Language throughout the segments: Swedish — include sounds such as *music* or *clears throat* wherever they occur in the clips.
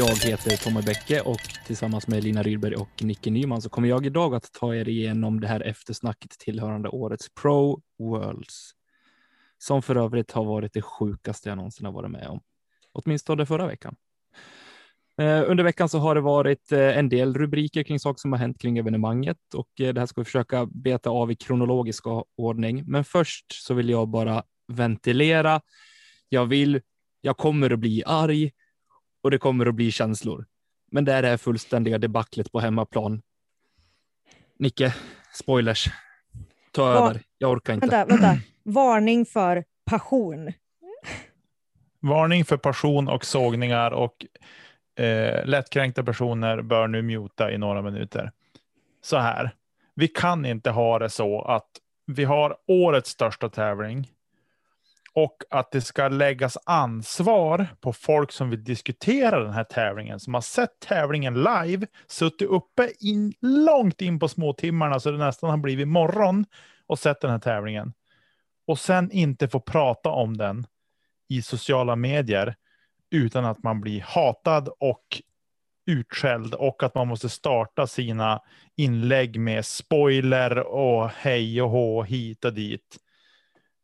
Jag heter Tommy Bäcke och tillsammans med Lina Rydberg och Nicke Nyman så kommer jag idag att ta er igenom det här eftersnacket tillhörande årets Pro Worlds. Som för övrigt har varit det sjukaste jag någonsin har varit med om. Åtminstone förra veckan. Eh, under veckan så har det varit eh, en del rubriker kring saker som har hänt kring evenemanget och eh, det här ska vi försöka beta av i kronologisk ordning. Men först så vill jag bara ventilera. Jag vill, jag kommer att bli arg och det kommer att bli känslor. Men det är det här fullständiga debaclet på hemmaplan. Nicke, spoilers. Ta Va- över. Jag orkar inte. Vänta, vänta. Varning för passion. Varning för passion och sågningar och eh, lättkränkta personer bör nu muta i några minuter. Så här. Vi kan inte ha det så att vi har årets största tävling och att det ska läggas ansvar på folk som vill diskutera den här tävlingen, som har sett tävlingen live, suttit uppe in, långt in på småtimmarna så det nästan har blivit morgon och sett den här tävlingen. Och sen inte få prata om den i sociala medier utan att man blir hatad och utskälld och att man måste starta sina inlägg med spoiler och hej och hå hit och dit.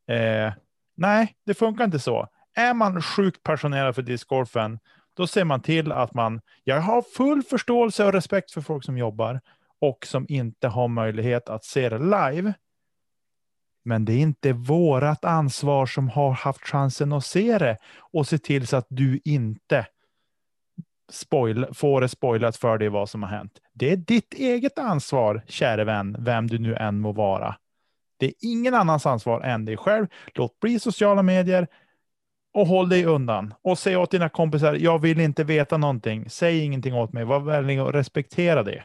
Eh, nej, det funkar inte så. Är man sjukt passionerad för discgolfen, då ser man till att man, jag har full förståelse och respekt för folk som jobbar och som inte har möjlighet att se det live. Men det är inte vårat ansvar som har haft chansen att se det och se till så att du inte spoil, får det spoilat för dig vad som har hänt. Det är ditt eget ansvar, käre vän, vem du nu än må vara. Det är ingen annans ansvar än dig själv. Låt bli sociala medier och håll dig undan. Och säg åt dina kompisar, jag vill inte veta någonting. Säg ingenting åt mig. Var vänlig och respektera det.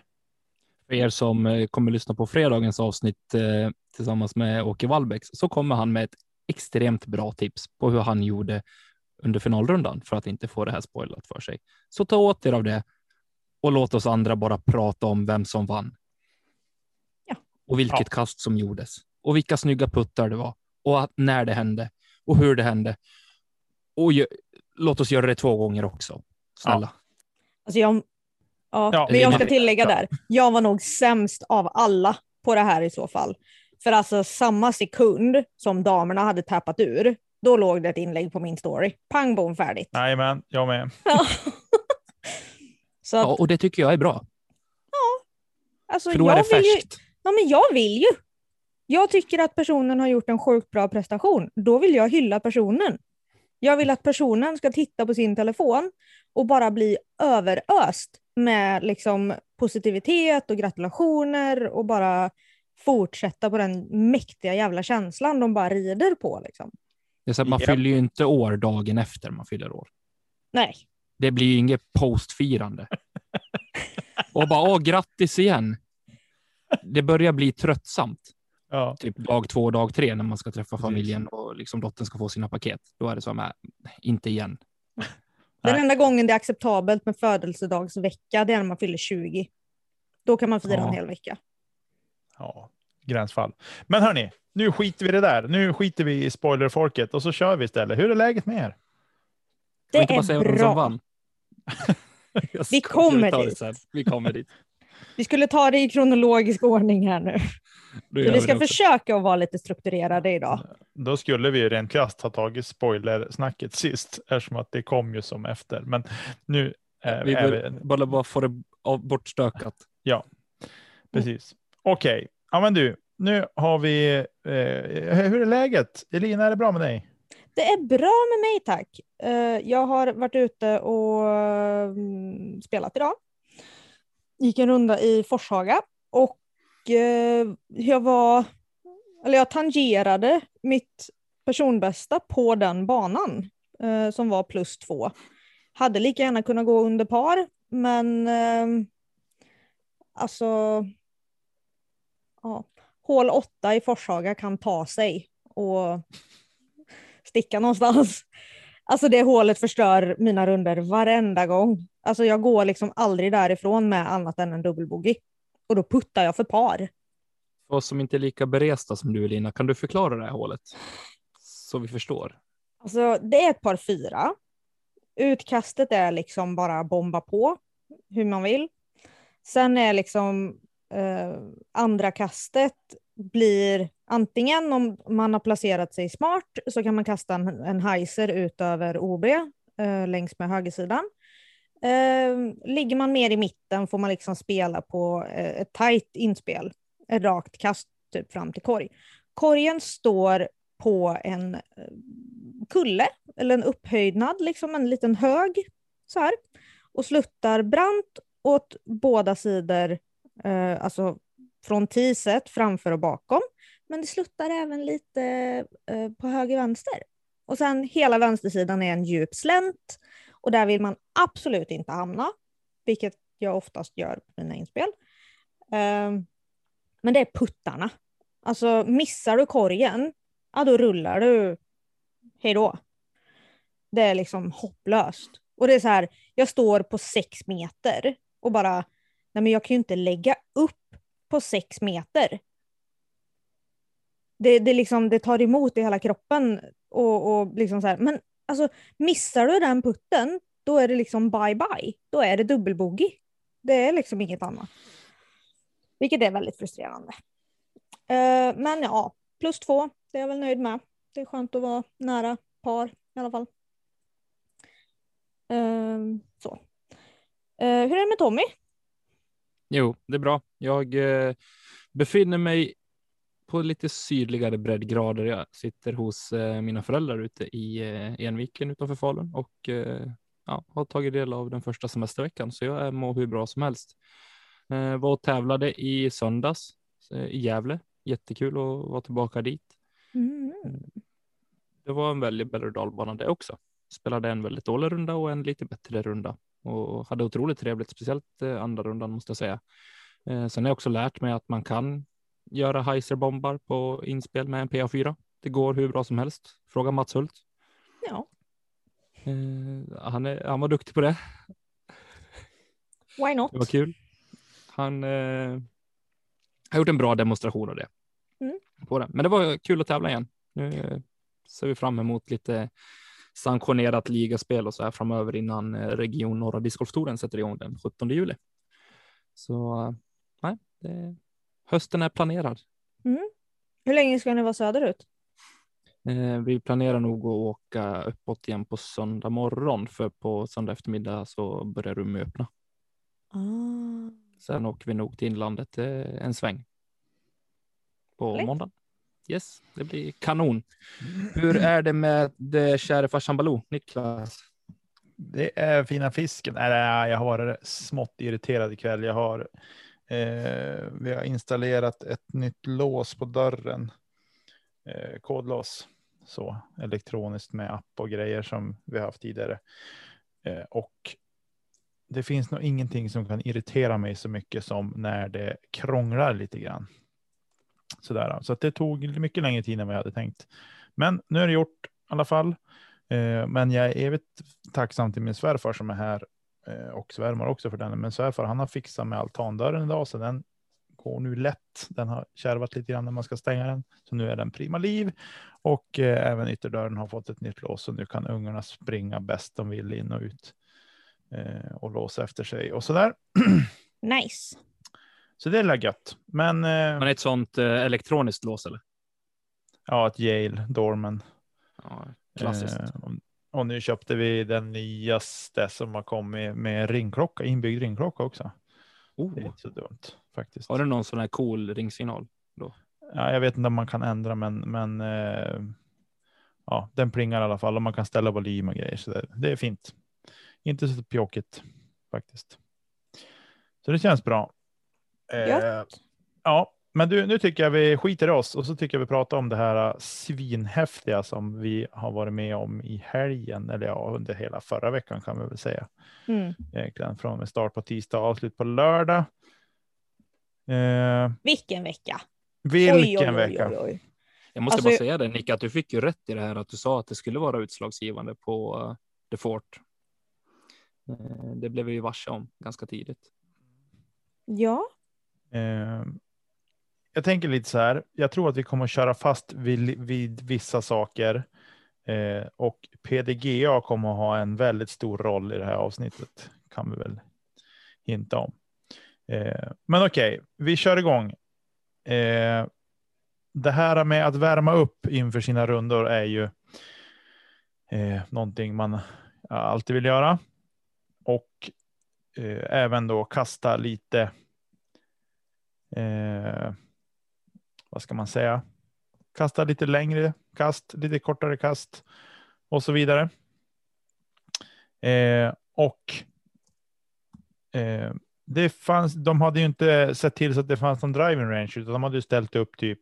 För er som eh, kommer lyssna på fredagens avsnitt eh, tillsammans med Åke Wallbäck så kommer han med ett extremt bra tips på hur han gjorde under finalrundan för att inte få det här spoilat för sig. Så ta åt er av det och låt oss andra bara prata om vem som vann. Ja. Och vilket kast som gjordes och vilka snygga puttar det var och att, när det hände och hur det hände. Och ju, låt oss göra det två gånger också. Snälla. Alltså jag, ja, Ja, men jag ska tillägga ja. där. Jag var nog sämst av alla på det här i så fall. För alltså samma sekund som damerna hade tappat ur, då låg det ett inlägg på min story. Pang bom färdigt. Nej, men jag med. Ja. *laughs* så att, Ja, och det tycker jag är bra. alltså, För då är jag det vill ju, färskt. ja, men jag vill ju. Jag tycker att personen har gjort en sjukt bra prestation. Då vill jag hylla personen. Jag vill att personen ska titta på sin telefon och bara bli överöst med liksom positivitet och gratulationer och bara fortsätta på den mäktiga jävla känslan de bara rider på. Liksom. Det är så att man Ja. fyller ju inte år dagen efter man fyller år. Nej, Det blir ju inget postfirande. *laughs* Och bara, åh, grattis igen. Det börjar bli tröttsamt. Ja. Typ dag två, dag tre när man ska träffa Precis. familjen och liksom dottern ska få sina paket. Då är det så här, inte igen. *laughs* den enda gången det är acceptabelt med födelsedagsvecka det är när man fyller 20. Då kan man fira Ja. en hel vecka. ja, gränsfall. Men hörni, nu skiter vi det där. Nu skiter vi i spoilerfolket och så kör vi istället. Hur är läget med er? Det bara säga är som bra. vann? *laughs* Vi kommer dit. Vi kommer dit. Vi skulle ta det i kronologisk ordning här nu. Gör vi ska försöka att vara lite strukturerade idag. Då skulle vi rent krasst ha tagit spoilersnacket sist, eftersom att det kom ju som efter. Men nu är, Vi är vi... bara, bara få det bortstökat. Precis. Okej, ja men du, nu har vi... Eh, hur är läget? Elina, är det bra med dig? Det är bra med mig tack. Eh, jag har varit ute och mm, spelat idag. Gick en runda i Forshaga och eh, jag var, eller jag tangerade mitt personbästa på den banan eh, som var plus två. Hade lika gärna kunnat gå under par, men eh, alltså ja, hål åtta i Forshaga kan ta sig och sticka någonstans. Alltså det hålet förstör mina runder varenda gång. Alltså jag går liksom aldrig därifrån med annat än en dubbelbogey. Och då puttar jag för par. För oss som inte är lika beresta som du Lina, kan du förklara det här hålet? Så vi förstår. Alltså det är ett par fyra. Utkastet är liksom bara bomba på hur man vill. Sen är liksom eh, andra kastet blir antingen om man har placerat sig smart så kan man kasta en, en heiser ut över OB eh, längs med högersidan. Eh, ligger man mer i mitten får man liksom spela på eh, ett tajt inspel, ett rakt kast typ fram till korg. Korgen står på en eh, kulle eller en upphöjdnad, liksom en liten hög så här och sluttar brant åt båda sidor, eh, alltså från tiset framför och bakom. Men det sluttar även lite eh, på höger-vänster. Och sen hela vänstersidan är en djup slänt och där vill man absolut inte hamna, vilket jag oftast gör på mina inspel. Ehm, men det är puttarna. Alltså missar du korgen, ja då rullar du hej då. Det är liksom hopplöst. Och det är så här, jag står på sex meter och bara, nej men jag kan ju inte lägga upp på sex meter. Det, det, liksom, det tar emot i hela kroppen. Och, och liksom så här. Men alltså, missar du den putten, då är det liksom bye bye. Då är det dubbelbogey. Det är liksom inget annat. Vilket är väldigt frustrerande. Uh, men ja, plus två, det är jag väl nöjd med. Det är skönt att vara nära par i alla fall. Uh, så. Uh, hur är det med Tommy? Jo, det är bra. Jag eh, befinner mig på lite sydligare breddgrader. Jag sitter hos eh, mina föräldrar ute i eh, Enviken utanför Falun och eh, ja, har tagit del av den första semesterveckan, så jag mår hur bra som helst. Var och tävlade i söndags i Gävle. Jättekul att vara tillbaka dit. Mm. Det var en väldigt berg och dalbana det också. Spelade en väldigt dålig runda och en lite bättre runda och hade otroligt trevligt, speciellt andra rundan måste jag säga. Sen har jag också lärt mig att man kan göra heiserbombar på inspel med en PA4. Det går hur bra som helst. Fråga Mats Hult. Ja. Eh, han, är, han var duktig på det. Why not? Det var kul. Han eh, har gjort en bra demonstration av det. Mm. På det. Men det var kul att tävla igen. Nu ser vi fram emot lite sanktionerat ligaspel och så här framöver innan eh, Region Norra Discgolftouren sätter igång den 17 juli. Så eh, nej, det, hösten är planerad. Mm. Hur länge ska ni vara söderut? Eh, vi planerar nog att åka uppåt igen på söndag morgon, för på söndag eftermiddag så börjar rummet öppna. Ah. Sen åker vi nog till inlandet eh, en sväng. På Lätt. måndag. Yes, det blir kanon. Hur är det med det käre farsan Baloo, Niklas? Det är fina fisken. Nej, jag har varit smått irriterad ikväll. Jag har, eh, vi har installerat ett nytt lås på dörren. Eh, kodlås. Så elektroniskt med app och grejer som vi har haft tidigare. Eh, och det finns nog ingenting som kan irritera mig så mycket som när det krånglar lite grann. Sådär. Så att det tog mycket längre tid än vad jag hade tänkt. Men nu är det gjort i alla fall. Eh, men jag är evigt tacksam till min svärfar som är här och svärmor också för den. Men svärfar han har fixat med altandörren idag så den går nu lätt. Den har kärvat lite grann när man ska stänga den. Så nu är den prima liv. Och eh, även ytterdörren har fått ett nytt lås. Så nu kan ungarna springa bäst de vill in och ut. och låsa efter sig och sådär. *clears throat* Nice. Så det är gött. Men. Eh, Men ett sånt eh, elektroniskt lås eller? Ja, ett Yale Dorman. Ja, klassiskt. Och nu köpte vi den nyaste som har kommit med ringklocka, inbyggd ringklocka också. Oh. Det är inte så dumt faktiskt. Har du någon sån här cool ringsignal då? Ja, jag vet inte om man kan ändra, men, men eh, ja, den plingar i alla fall och man kan ställa volym och grejer. Så det, det är fint. Inte så pjåkigt faktiskt. Så det känns bra. Eh, ja, men du, nu tycker jag vi skiter i oss och så tycker jag vi pratar om det här svinhäftiga som vi har varit med om i helgen, eller ja, under hela förra veckan kan vi väl säga. Mm. Egentligen från med start på tisdag och avslut på lördag. Eh, Vilken vecka! vilken oj, oj, oj, vecka. Oj, oj. Jag måste Alltså- bara säga det Nick, att du fick ju rätt i det här att du sa att det skulle vara utslagsgivande på uh, The Fort. Eh, det blev vi ju varse om ganska tidigt. Ja, Eh, jag tänker lite så här. Jag tror att vi kommer att köra fast vid, vid vissa saker eh, och PDGA kommer att ha en väldigt stor roll i det här avsnittet. Kan vi väl hinta om. Eh, men okej, vi kör igång. Eh, det här med att värma upp inför sina rundor är ju eh, någonting man alltid vill göra. Och eh, även då kasta lite eh, vad ska man säga? Kasta lite längre kast, lite kortare kast och så vidare. Eh, och eh, det fanns, de hade ju inte sett till så att det fanns någon driving range, utan de hade ju ställt upp typ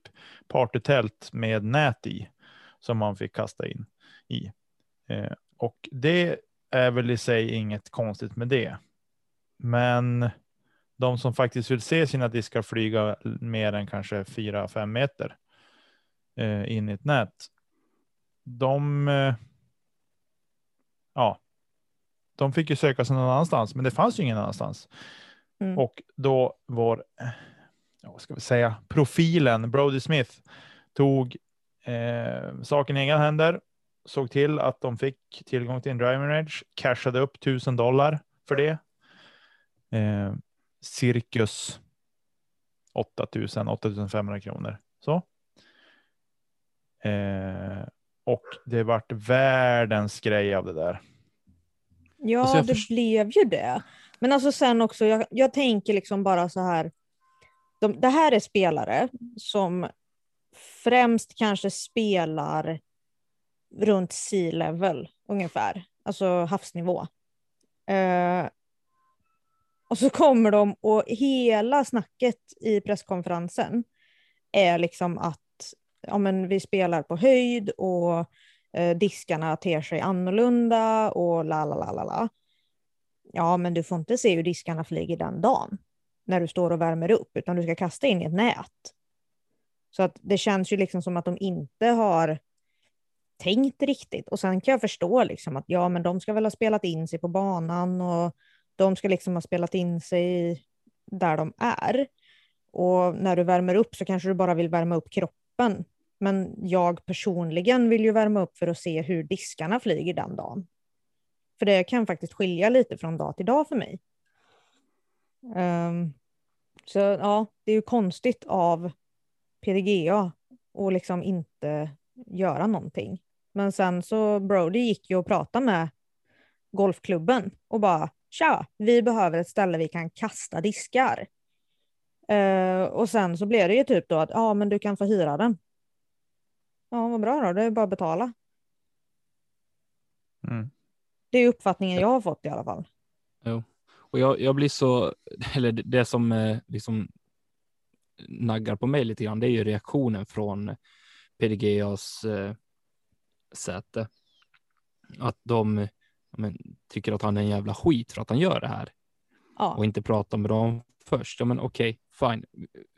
partytält med nät i som man fick kasta in i. Eh, och det är väl i sig inget konstigt med det. Men de som faktiskt vill se sina diskar flyga mer än kanske 4-5 meter eh, in i ett nät. De. Eh, ja. De fick ju söka sig någon annanstans, men det fanns ju ingen annanstans. Mm. Och då vår, eh, vad ska vi säga, profilen Brody Smith tog eh, saken i egna händer, såg till att de fick tillgång till en driving range, cashade upp 1000 dollar för det. Eh, cirkus 8000 8500 kronor. Så. Eh, och det vart världens grej av det där. ja Alltså, det blev ju det. Men alltså sen också, jag, jag tänker liksom bara så här. De, det här är spelare som främst kanske spelar runt sea level ungefär, alltså havsnivå. Eh, och så kommer de och hela snacket i presskonferensen är liksom att ja, men vi spelar på höjd och eh, diskarna ter sig annorlunda och la la la la la. Ja, men du får inte se hur diskarna flyger den dagen när du står och värmer upp, utan du ska kasta in i ett nät. Så att det känns ju liksom som att de inte har tänkt riktigt. Och sen kan jag förstå liksom att ja, men de ska väl ha spelat in sig på banan och de ska liksom ha spelat in sig där de är. Och när du värmer upp så kanske du bara vill värma upp kroppen. Men jag personligen vill ju värma upp för att se hur diskarna flyger den dagen. För det kan faktiskt skilja lite från dag till dag för mig. Um, så ja, det är ju konstigt av PDGA att liksom inte göra någonting. Men sen så Brody gick ju och pratade med golfklubben och bara tja, vi behöver ett ställe vi kan kasta diskar. Eh, och sen så blev det ju typ då att ja, men du kan få hyra den. Ja, vad bra då, det är bara att betala. Mm. Det är uppfattningen jag har fått i alla fall. Och jag, jag blir så, *laughs* eller det- som eh, liksom naggar på mig lite grann, det är ju reaktionen från PDGAs eh, säte. Att de men, tycker att han är en jävla skit för att han gör det här Ja, och inte pratar med dem först. Ja, men okej, fine.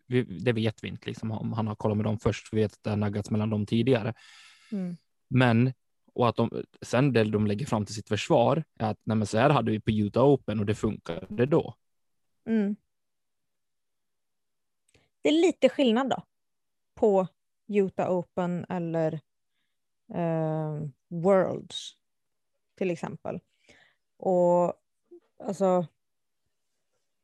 Vi, det vet vi inte liksom om han har kollat med dem först. Vi vet att det har naggats mellan dem tidigare. mm. Men och att de sen det de lägger fram till sitt försvar är att nej, men så här hade vi på Utah Open och det funkade då. Mm. Det är lite skillnad då på Utah Open eller eh, Worlds till exempel. Och alltså,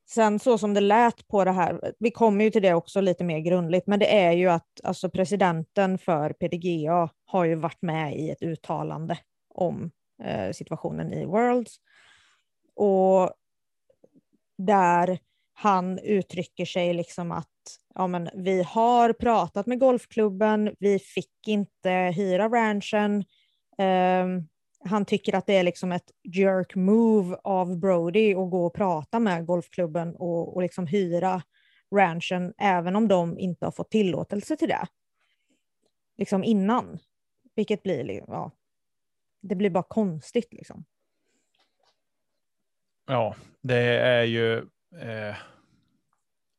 sen så som det lät på det här, vi kommer ju till det också lite mer grundligt, men det är ju att alltså, presidenten för PDGA har ju varit med i ett uttalande om eh, situationen i Worlds. Och där han uttrycker sig liksom att ja, men vi har pratat med golfklubben, vi fick inte hyra ranchen. eh, han tycker att det är liksom ett jerk move av Brody att gå och prata med golfklubben och, och liksom hyra ranchen även om de inte har fått tillåtelse till det. Liksom innan. Vilket blir, ja, det blir bara konstigt liksom. Ja, det är ju eh,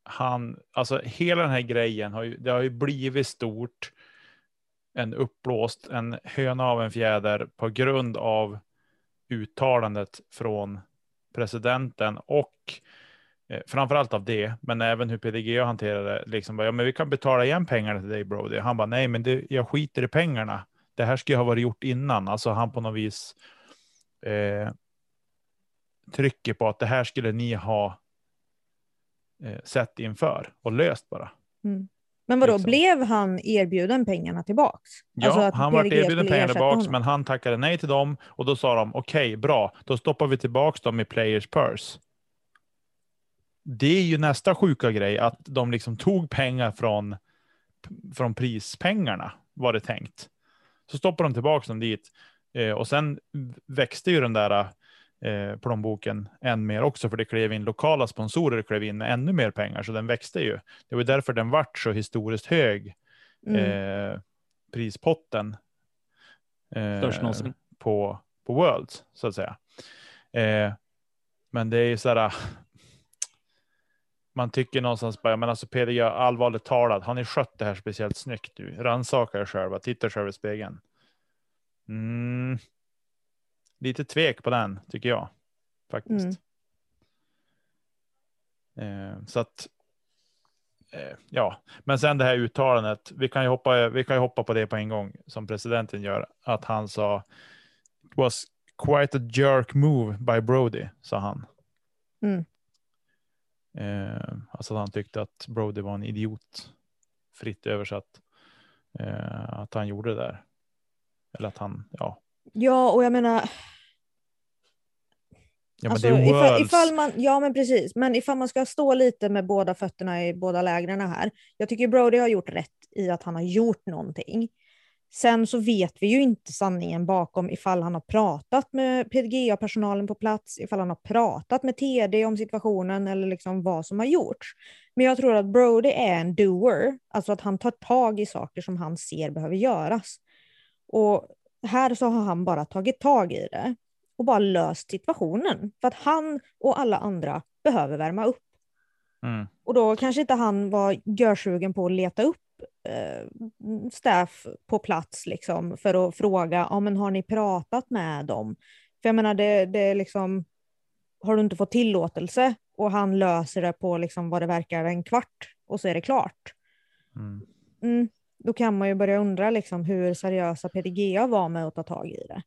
han, alltså hela den här grejen har ju, det har ju blivit stort. En uppblåst, en höna av en fjäder på grund av uttalandet från presidenten och eh, framförallt av det, men även hur PDG hanterade det. Liksom bara, ja, men vi kan betala igen pengarna till dig Brody. Han bara, nej, men det, jag skiter i pengarna. Det här ska ju ha varit gjort innan. Alltså han på något vis eh, trycker på att det här skulle ni ha eh, sett inför och löst bara. Mm. Men vadå, Liksom. blev han erbjuden pengarna tillbaks? Ja, Alltså han var erbjuden skulle pengar ersätta tillbaks, men han tackade nej till dem och då sa de okej, bra, då stoppar vi tillbaks dem i players purse. Det är ju nästa sjuka grej, att de liksom tog pengar från, från prispengarna, var det tänkt. Så stoppar de tillbaks dem dit eh, och sen växte ju den där eh, plånboken än mer också, för det klev in lokala sponsorer, klev in med ännu mer pengar, så den växte ju. Det var därför den vart så historiskt hög Mm. eh, prispotten eh, Störst någonsin. på, på Worlds, så att säga. Eh, men det är ju så här, man tycker någonstans bara, men alltså PDG, allvarligt talat, har ni skött det här speciellt snyggt nu? Rannsaka er själva, titta själva i spegeln. Mm. Lite tvek på den, tycker jag. Faktiskt. Eh, så att, eh, ja, men sen det här uttalandet, vi kan, ju hoppa, vi kan ju hoppa på det på en gång, som presidenten gör, att han sa, it was quite a jerk move by Brody, sa han. Mm. Eh, alltså att han tyckte att Brody var en idiot, fritt översatt, eh, att han gjorde det där. Eller att han, ja. Ja, och jag menar, Ja, men alltså, ifall, ifall man, ja men precis, men ifall man ska stå lite med båda fötterna i båda lägren här. Jag tycker Brody har gjort rätt i att han har gjort någonting. Sen så vet vi ju inte sanningen bakom ifall han har pratat med PDGA-personalen på plats, ifall han har pratat med TD om situationen eller liksom vad som har gjorts. Men jag tror att Brody är en doer, alltså att han tar tag i saker som han ser behöver göras. Och här så har han bara tagit tag i det och bara löst situationen. För att han och alla andra behöver värma upp. Mm. Och då kanske inte han var görsugen på att leta upp eh, staff på plats liksom, för att fråga, ja, men har ni pratat med dem? För jag menar, det, det är liksom, har du inte fått tillåtelse och han löser det på liksom vad det verkar en kvart och så är det klart. Mm. Mm, då kan man ju börja undra liksom, hur seriösa PDGA var med att ta tag i det.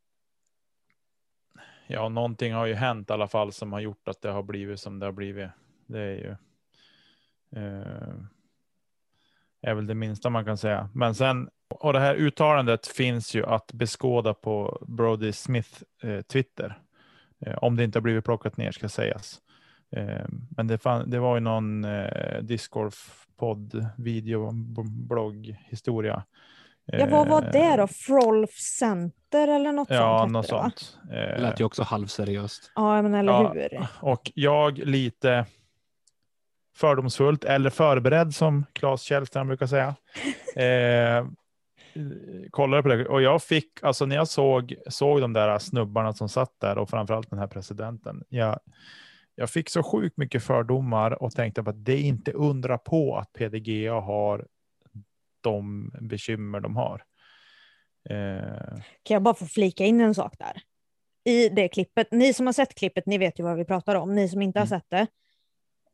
Ja, någonting har ju hänt i alla fall som har gjort att det har blivit som det har blivit. Det är ju. Eh, är väl det minsta man kan säga. Men sen och det här uttalandet finns ju att beskåda på Brody Smith eh, Twitter. Eh, om det inte har blivit plockat ner ska sägas. Eh, men det, fan, det var ju någon eh, discgolf-podd, video, blogg, historia. Ja, vad var Eh, det då? Frolf Center eller något Ja, sånt? något sånt. Det Eh, lät ju också halvseriöst. Ja, men eller Ja. hur? Och jag lite fördomsfullt eller förberedd som Claes Källström brukar säga. *laughs* Eh, kollade på det och jag fick, alltså när jag såg, såg de där snubbarna som satt där och framförallt den här presidenten. Jag, jag fick så sjukt mycket fördomar och tänkte på att det är inte undra på att PDGA har de bekymmer de har. Eh, Kan jag bara få flika in en sak där? I det klippet, ni som har sett klippet, ni vet ju vad vi pratar om. Ni som inte har Mm. sett det.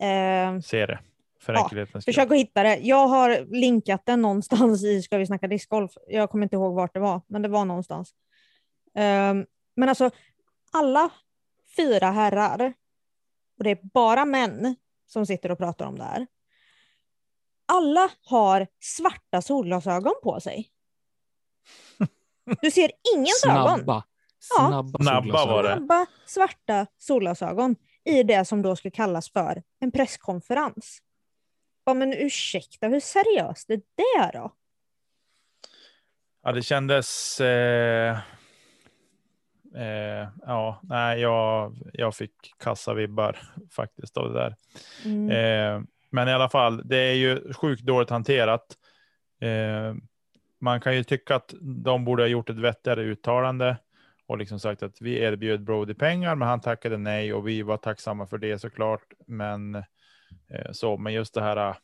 Eh, ser det. För Ja, försök att hitta det. Jag har linkat den någonstans i Ska vi snacka discgolf. Jag kommer inte ihåg vart det var, men det var någonstans. Eh, men alltså, alla fyra herrar, och det är bara män som sitter och pratar om det här. Alla har svarta solglasögon på sig. Du ser ingens ögon. Snabba. Ja. Snabba, var det. Snabba svarta solglasögon i det som då ska kallas för en presskonferens. Ja, men ursäkta, hur seriöst är det då? Ja, det kändes. Eh, eh, ja, nej, jag, jag fick kassa vibbar faktiskt av det där. Mm. Eh, men i alla fall, det är ju sjukt dåligt hanterat. Eh, man kan ju tycka att de borde ha gjort ett vettigare uttalande och liksom sagt att vi erbjöd Brody pengar, men han tackade nej och vi var tacksamma för det såklart. Men eh, så, men just det här,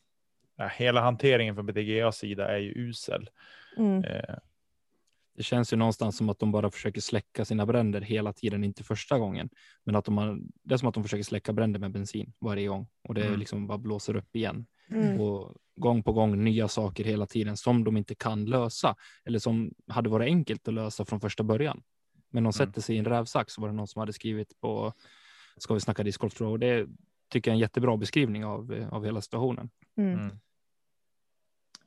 äh, hela hanteringen från BTGAs sida är ju usel. Mm. Eh, Det känns ju någonstans som att de bara försöker släcka sina bränder hela tiden, inte första gången, men att de har, det är som att de försöker släcka bränder med bensin varje gång och det Mm. liksom bara blåser upp igen Mm. och gång på gång nya saker hela tiden som de inte kan lösa eller som hade varit enkelt att lösa från första början. Men de sätter sig i en rävsax var det någon som hade skrivit på Ska vi snacka discgolf tror jag. och det tycker jag är en jättebra beskrivning av, av hela situationen. Mm. mm.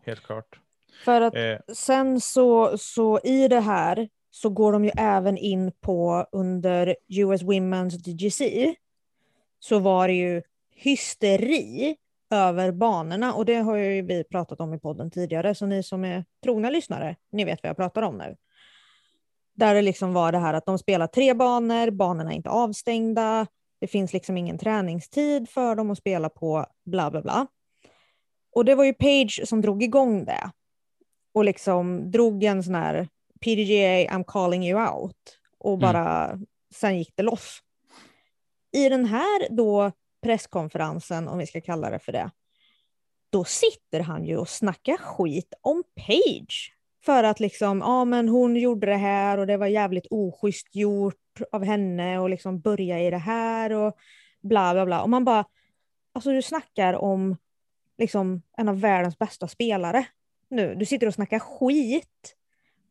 Helt klart. För att Eh, sen så, så i det här så går de ju även in på under US Women's DGC så var det ju hysteri över banorna. Och det har ju vi pratat om i podden tidigare. Så ni som är trogna lyssnare, ni vet vad jag pratar om nu. Där det liksom var det här att de spelar tre banor, banorna är inte avstängda, det finns liksom ingen träningstid för dem att spela på, bla bla bla. Och det var ju Page som drog igång det och liksom drog en sån här PDGA I'm calling you out och bara sen gick det loss. I den här då presskonferensen, om vi ska kalla det för det, då sitter han ju och snackar skit om Page. För att liksom, ja men hon gjorde det här och det var jävligt oschysst gjort av henne och liksom börja i det här och bla bla bla. Och man bara, alltså du snackar om liksom en av världens bästa spelare nu. Du sitter och snackar skit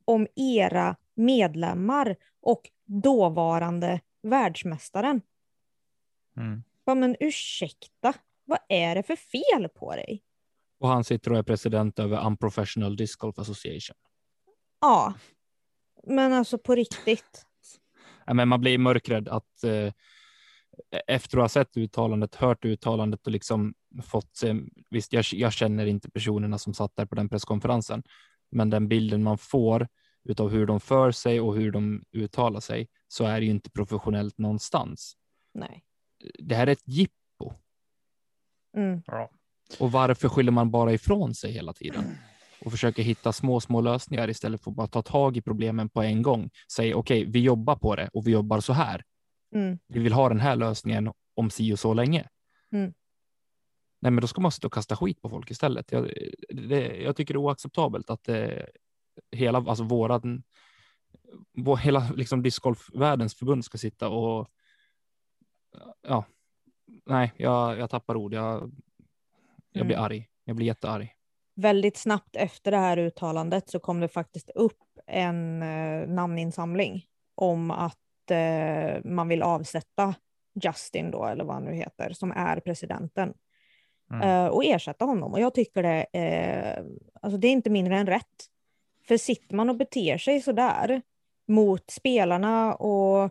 om era medlemmar och dåvarande världsmästaren. mm. Ja, men ursäkta, vad är det för fel på dig? Och han sitter och är president över Unprofessional Disc Golf Association. Ja, men alltså på riktigt. Ja, men man blir mörkrädd att eh, efter att ha sett uttalandet, hört uttalandet och liksom fått se, visst jag, jag känner inte personerna som satt där på den presskonferensen, men den bilden man får utav hur de för sig och hur de uttalar sig så är det ju inte professionellt någonstans. Nej. Det här är ett jippo Mm. Och varför skyller man bara ifrån sig hela tiden och försöker hitta små, små lösningar istället för att bara ta tag i problemen på en gång. Säg okej, vi jobbar på det och vi jobbar så här. Mm. vi vill ha den här lösningen om si och så länge. Mm. Nej, men då ska man sitta och kasta skit på folk istället. Jag, det, jag tycker det är oacceptabelt att det, hela, alltså våran, vår, hela liksom discgolfvärldens förbund ska sitta och ja, nej, jag, jag tappar ord. Jag, jag blir Mm. arg. Jag blir jättearg. Väldigt snabbt efter det här uttalandet så kom det faktiskt upp en eh, namninsamling om att eh, man vill avsätta Justin då, eller vad han nu heter, som är presidenten. Mm. eh, och ersätta honom. Och jag tycker det, eh, alltså det är inte mindre än rätt. För sitter man och beter sig så där mot spelarna och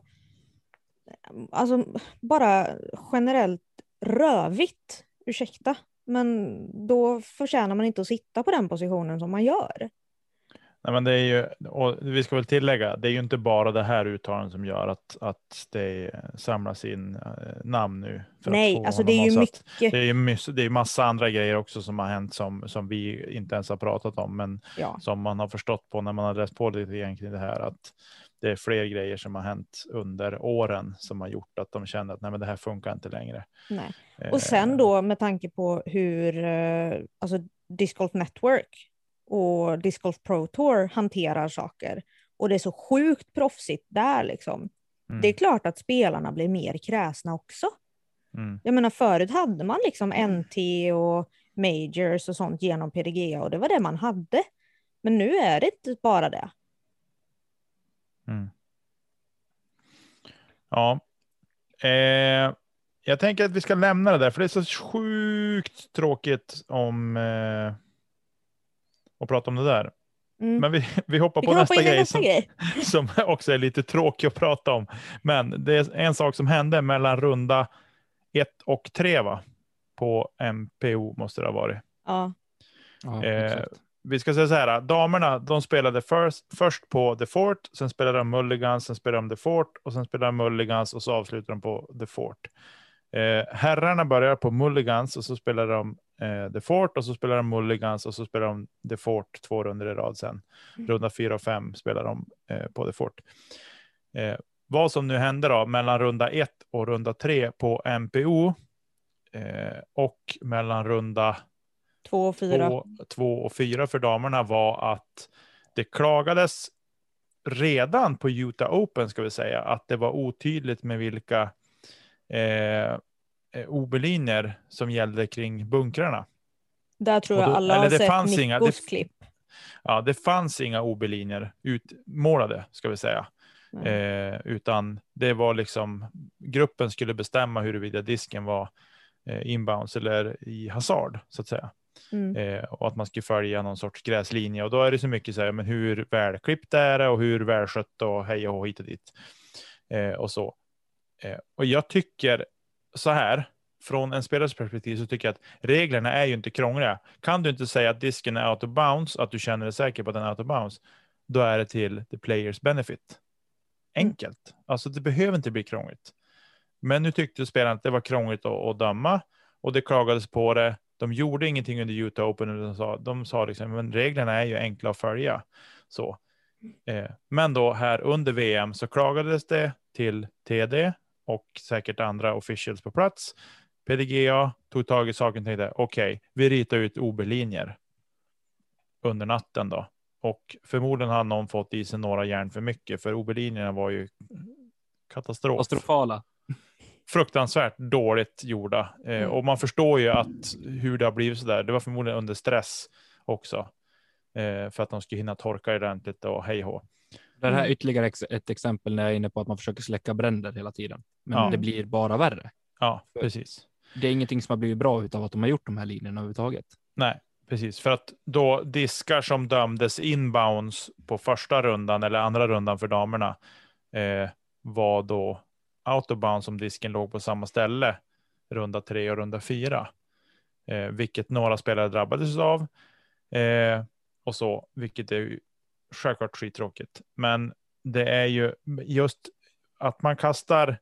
alltså bara generellt rövigt, ursäkta, men då förtjänar man inte att sitta på den positionen som man gör. Nej, men det är ju, och vi ska väl tillägga, det är ju inte bara det här uttalandet som gör att, att det samlas in eh, namn nu. Nej, alltså det är ju mycket. Det är ju det är massa andra grejer också som har hänt som, som vi inte ens har pratat om, men Ja. som man har förstått på när man har läst på lite grann kring det här, att det är fler grejer som har hänt under åren som har gjort att de känner att nej, men det här funkar inte längre. Nej. Eh, Och sen då med tanke på hur eh, alltså Disc Golf Network och Disc Golf Pro Tour hanterar saker och det är så sjukt proffsigt där liksom. Mm, Det är klart att spelarna blir mer kräsna också. mm, Jag menar förut hade man liksom NT och majors och sånt genom PDGA och det var det man hade. Men nu är det inte bara det. mm. Ja. Eh, jag tänker att vi ska lämna det där, för det är så sjukt tråkigt om eh, att prata om det där. Mm. Men vi, vi hoppar Vi på hoppa nästa i grej. nästa som, grej. *laughs* som också är lite tråkig att prata om. Men det är en sak som hände mellan runda ett och tre va? På MPO måste det ha varit. Ja. Ja, Eh. Vi ska säga så här, damerna de spelade först, först på The Fort, sen spelade de Mulligans, sen spelade de The Fort och sen spelade de Mulligans och så avslutade de på The Fort. Eh, herrarna börjar på Mulligans och så spelar de eh, The Fort och så spelar de Mulligans och så spelar de The Fort två runder i rad sen. Runda fyra och fem spelar de eh, på The Fort. Eh, vad som nu hände då mellan runda ett och runda tre på MPO eh, och mellan runda Två och fyra. två, två och fyra för damerna var att det klagades redan på Utah Open ska vi säga att det var otydligt med vilka eh, eh, OB-linjer som gällde kring bunkrarna. Där tror Och jag då- alla har det sett fanns inga- Nickos det- klipp. Ja, det fanns inga OB-linjer utmålade ska vi säga, Nej. eh, utan det var liksom gruppen skulle bestämma huruvida disken var eh, inbounds eller i hasard så att säga. Mm. Eh, och att man ska följa någon sorts gräslinje. Och då är det så mycket så här, men hur välklippt är det och hur välskött och hej och hit och dit. Eh, och så. Eh, och jag tycker så här, från en spelares perspektiv så tycker jag att reglerna är ju inte krångliga. Kan du inte säga att disken är out of bounds, att du känner dig säker på att den är out of bounds, då är det till the players benefit. Enkelt. Alltså det behöver inte bli krångligt. Men nu tyckte spelaren att det var krångligt att, att döma och det klagades på det. De gjorde ingenting under Utah Open. utan De sa, de sa liksom, men reglerna är ju enkla att följa. Så. Eh, men då här under VM så klagades det till TD och säkert andra officials på plats. PDGA tog tag i saken och tänkte okej, vi ritar ut OB-linjer under natten då. Och förmodligen har någon fått i sig några järn för mycket för OB-linjerna var ju katastrof Katastrofala. fruktansvärt dåligt gjorda. Eh, Mm. och man förstår ju att hur det har blivit så där. Det var förmodligen under stress också. Eh, för att de skulle hinna torka ordentligt och hej hå. Det här är Mm. ytterligare ett exempel när jag är inne på att man försöker släcka bränder hela tiden. Men Ja. det blir bara värre. Ja, precis. Det är ingenting som har blivit bra utav att de har gjort de här linjerna överhuvudtaget. Nej, precis. För att då diskar som dömdes inbounds på första rundan eller andra rundan för damerna eh, var då out of bounds om disken låg på samma ställe runda tre och runda fyra. Eh, vilket några spelare drabbades av. Eh, och så, vilket är självklart skittråkigt. Men det är ju just att man kastar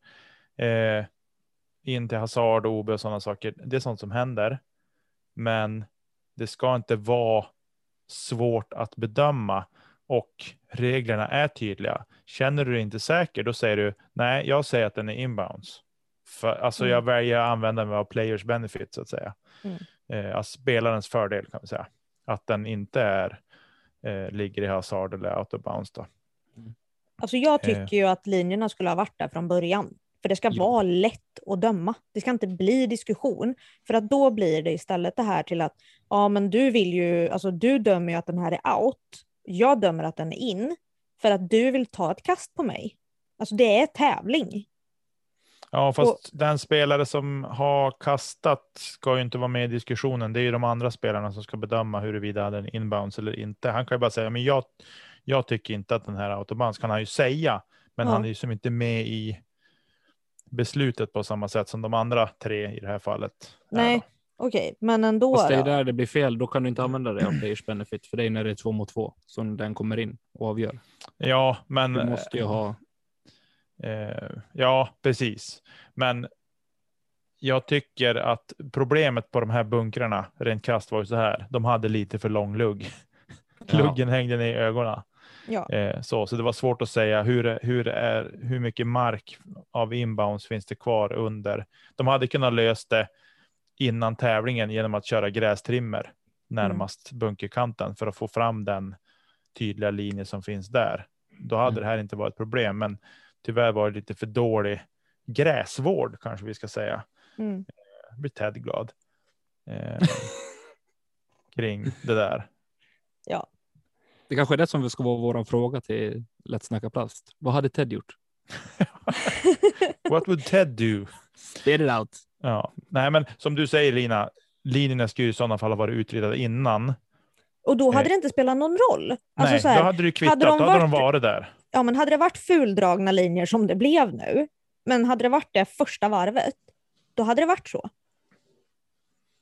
eh, in till hasard och OB och sådana saker. Det är sånt som händer. Men det ska inte vara svårt att bedöma och reglerna är tydliga. Känner du dig inte säker, då säger du nej, jag säger att den är inbounds. För, alltså jag väljer att använda mig av players benefit så att säga. Mm. Eh, alltså spelarens fördel kan vi säga. Att den inte är, eh, ligger i hasard eller out of bounds då. Alltså jag Eh. tycker ju att linjerna skulle ha varit där från början. För det ska Ja. vara lätt att döma. Det ska inte bli diskussion. För att då blir det istället det här till att ja men du vill ju, alltså du dömer ju att den här är out. Jag dömer att den är in. För att du vill ta ett kast på mig. Alltså det är tävling. Ja, fast den spelare som har kastat ska ju inte vara med i diskussionen. Det är ju de andra spelarna som ska bedöma huruvida den är inbounds eller inte. Han kan ju bara säga, men jag, jag tycker inte att den här är autobounds, kan han ju säga. Men Ja. han är ju som inte med i beslutet på samma sätt som de andra tre i det här fallet. Nej, okej, men ändå. Fast det är där det blir fel. Då kan du inte använda det av players benefit. För det är när det är två mot två som den kommer in och avgör. Ja, men. Du måste ju ha. Eh, ja, precis. Men jag tycker att problemet på de här bunkrarna, rent krasst var ju så här. De hade lite för lång lugg. *laughs* Ja. Luggen hängde ner i ögonen. Ja. Eh, så, så det var svårt att säga hur, hur, är, hur mycket mark av inbounds finns det kvar under. De hade kunnat lösa det innan tävlingen genom att köra grästrimmer närmast bunkerkanten för att få fram den tydliga linje som finns där. Då hade Mm. det här inte varit ett problem, men tyvärr var det lite för dålig gräsvård kanske vi ska säga. Mm. Jag blir Ted glad. Eh, *laughs* kring det där. Det kanske är det som ska vara vår fråga till Lätt snacka plast. Vad hade Ted gjort? *laughs* What would Ted do? Spit it out. Ja, nej, men som du säger Lina, linjerna skulle i sådana fall ha varit utredda innan. Och då hade Eh. det inte spelat någon roll. Alltså nej, så här, då hade det kvittat, hade de då hade de varit- varit där. Ja, men hade det varit fuldragna linjer som det blev nu, men hade det varit det första varvet, då hade det varit så.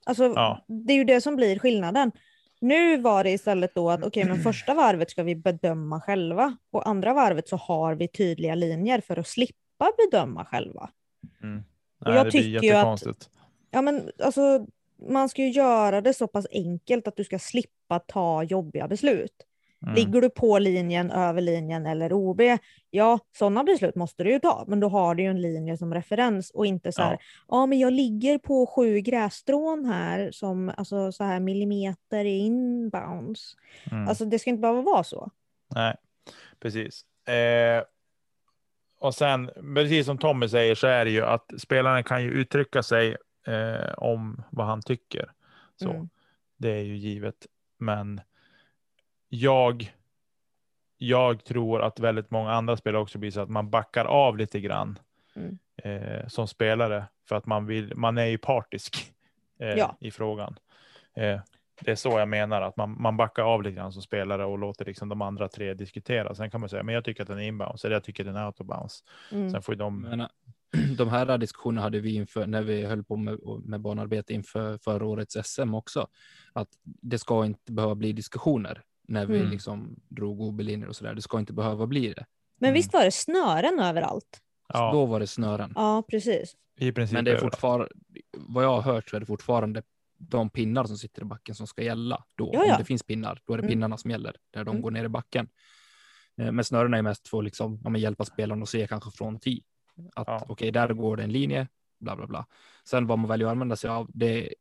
Alltså, Ja. Det är ju det som blir skillnaden. Nu var det istället då att okej, men första varvet ska vi bedöma själva och andra varvet så har vi tydliga linjer för att slippa bedöma själva. Mm. Nej, jag det blir tycker att- jättekonstigt. Ja, men alltså, man ska ju göra det så pass enkelt att du ska slippa ta jobbiga beslut. Mm. Ligger du på linjen, över linjen eller OB, ja, sådana beslut måste du ju ta, men då har du ju en linje som referens och inte så här, Ja. ja, men jag ligger på sju grässtrån här som alltså så här millimeter inbounds. Mm. Alltså det ska inte behöva vara så. Nej, precis. Eh, och sen, precis som Tommy säger, så är det ju att spelaren kan ju uttrycka sig eh, om vad han tycker. Så Mm. det är ju givet. Men jag, jag tror att väldigt många andra spelare också blir så att man backar av lite grann Mm. eh, som spelare för att man vill. Man är ju partisk eh, Ja. i frågan. Eh, det är så jag menar att man, man backar av lite grann som spelare och låter liksom de andra tre diskutera. Sen kan man säga, men jag tycker att den är inbounds eller jag tycker att den är autobounce. Mm. Sen får ju de. Men, *clears throat* de här diskussionerna hade vi inför när vi höll på med, med banarbete inför förra årets SM också. Att det ska inte behöva bli diskussioner när vi Mm. liksom drog OB-linjer och så där. Det ska inte behöva bli det. Men Mm. visst var det snören överallt? Ja, Då var det snören. Ja, precis. i princip. Men det är fortfarande, vad jag har hört så är det fortfarande de pinnar som sitter i backen som ska gälla då. Ja, ja. Om det finns pinnar, då är det Mm. pinnarna som gäller där de Mm. går ner i backen. Eh, Men snörena är mest för att liksom, ja, hjälpa spelaren att se kanske från tee. Att Ja. okej, där går det en linje, bla bla bla. Sen vad man väljer att använda sig av, det,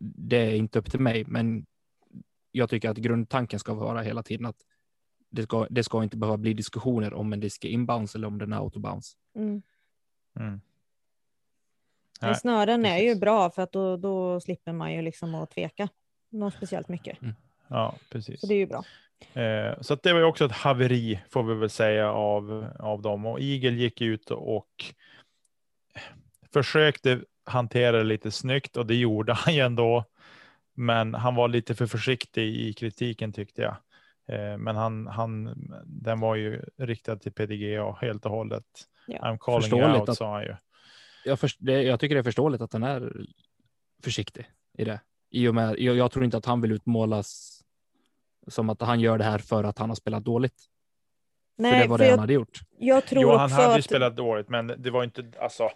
det är inte upp till mig, men jag tycker att grundtanken ska vara hela tiden att det ska, det ska inte behöva bli diskussioner om en disk är inbounds eller om den är autobounce. Mm. Mm. Men snören är ju bra för att då, då slipper man ju liksom att tveka något speciellt mycket. Ja, precis. Så det är ju bra. Eh, så att det var ju också ett haveri får vi väl säga av, av dem. Och Eagle gick ut och försökte hantera det lite snyggt och det gjorde han ju ändå. Men han var lite för försiktig i kritiken tyckte jag. Eh, men han, han, den var ju riktad till PDGA helt och hållet. Ja. I'm calling Förståeligt out att- sa han ju. jag, först, det, jag tycker det är förståeligt att han är försiktig i det. I och med, jag, jag tror inte att han vill utmålas som att han gör det här för att han har spelat dåligt. För det Nej, var för det han jag, hade gjort. jag tror Jo, han också hade ju att... spelat dåligt, men det var inte, alltså,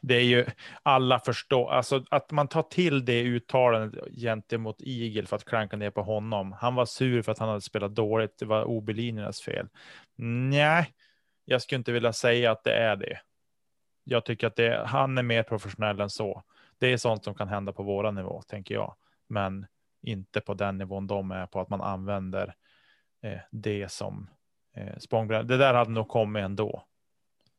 det är ju alla förstår, alltså att man tar till det uttalandet gentemot Eagle för att klanka ner på honom. Han var sur för att han hade spelat dåligt, det var OB-linjernas fel. Nej, jag skulle inte vilja säga att det är det. Jag tycker att det, han är mer professionell än så. Det är sånt som kan hända på våra nivå, tänker jag. Men inte på den nivån de är på, att man använder eh, det som eh, språngbräda. Det där hade nog kommit ändå.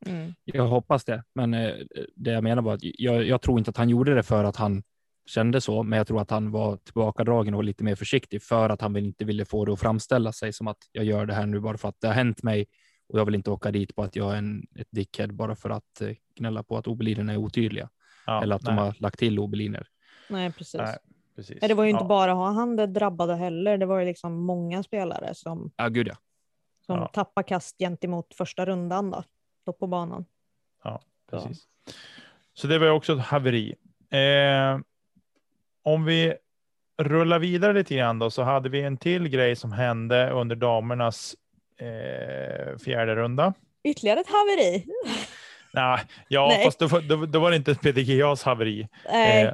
Mm. Jag hoppas det, men eh, det jag menar var att jag, jag tror inte att han gjorde det för att han kände så, men jag tror att han var tillbakadragen och lite mer försiktig för att han väl inte ville få det att framställa sig som att jag gör det här nu bara för att det har hänt mig och jag vill inte åka dit på att jag är en, ett dickhead bara för att eh, gnälla på att obelinerna är otydliga Ja, eller att de nej, har lagt till obeliner. Nej, precis. nej, precis. Nej, det var ju inte Ja, bara han det drabbade heller. Det var ju liksom många spelare som, Ja, gud ja. Som Ja. tappade kast gentemot första rundan då, då på banan. Precis. Så det var också ett haveri. Eh, om vi rullar vidare lite grann då, så hade vi en till grej som hände under damernas eh, fjärde runda. Ytterligare ett haveri. Nah, ja, Nej. fast då, var- då, då var det inte ett PDGAs haveri. Eh,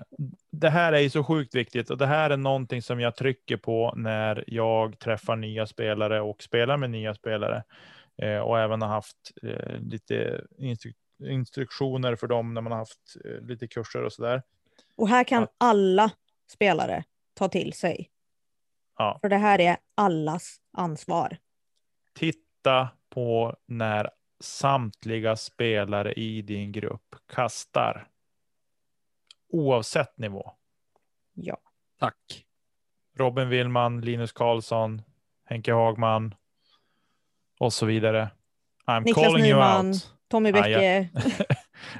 det här är ju så sjukt viktigt och det här är någonting som jag trycker på när jag träffar nya spelare och spelar med nya spelare. Eh, och även har haft eh, lite instru instruktioner för dem när man har haft eh, lite kurser och sådär. och här kan Ja. alla spelare ta till sig. Ja. För det här är allas ansvar. Titta på när samtliga spelare i din grupp kastar. Oavsett nivå. Ja. Tack. Robin Willman, Linus Karlsson, Henke Hagman och så vidare. I'm Niklas calling Nyman. you out. Tommy Ah, Bäcke. *laughs*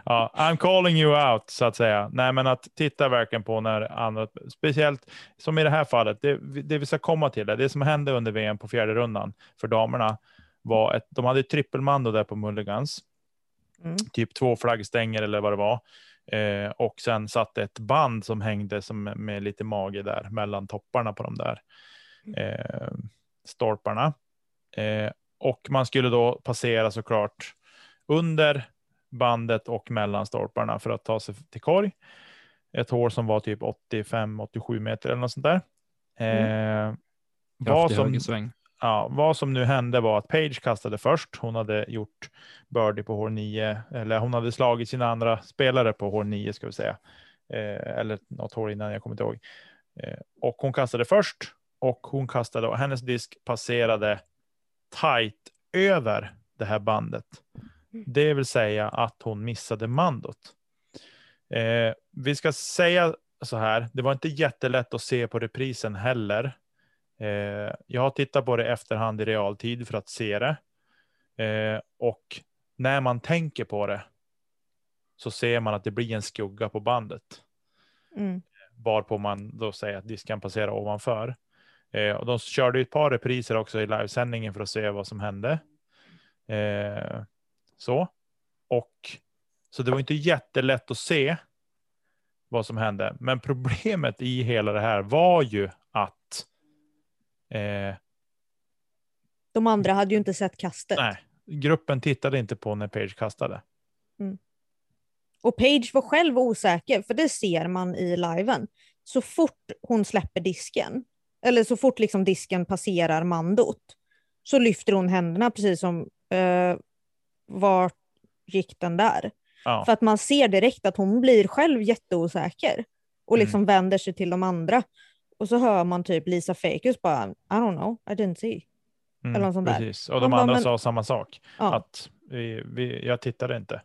Ja, I'm calling you out så att säga. Nej, men att titta verkligen på när andra, speciellt som i det här fallet, det, det vi ska komma till, det, det som hände under VM på fjärde rundan för damerna var att de hade ett trippelmando där på Mulligans, Mm. typ två flaggstänger eller vad det var. Eh, och sen satt ett band som hängde som med lite mage där mellan topparna på de där eh, stolparna. Eh, och man skulle då passera såklart under bandet och mellan stolparna för att ta sig till korg. Ett hål som var typ 85-87 meter eller något sånt där. Eh, vad, Kraftig som, högersväng ja, vad som nu hände var att Page kastade först. Hon hade gjort birdie på hål 9, eller hon hade slagit sina andra spelare på hål 9 ska vi säga. Eh, eller något hål innan, jag kommer inte ihåg. Eh, och hon kastade först och hon kastade och hennes disk passerade tight över det här bandet. Det vill säga att hon missade mandot. Eh, vi ska säga så här, det var inte jättelätt att se på reprisen heller. Eh, jag har tittat på det efterhand i realtid för att se det. Eh, och när man tänker på det så ser man att det blir en skugga på bandet. Mm. Varpå man då säger att disken passerar ovanför. Eh, och de körde ett par repriser också i livesändningen för att se vad som hände. Eh, så. Och så det var inte jättelätt att se vad som hände. Men problemet i hela det här var ju eh, De andra hade ju inte sett kastet. nej, gruppen tittade inte på när Page kastade. Och Page var själv osäker, för det ser man i liven. Så fort hon släpper disken, eller så fort liksom disken passerar mandot, så lyfter hon händerna precis som eh, vart gick den där? Ja, För att man ser direkt att hon blir själv jätteosäker och Mm. liksom vänder sig till de andra. Och så hör man typ Lisa Fakus bara, I don't know, I didn't see. mm, eller något sånt där. precis. Och de Man bara, andra men- sa samma sak. Ja, Att vi, vi, jag tittade inte.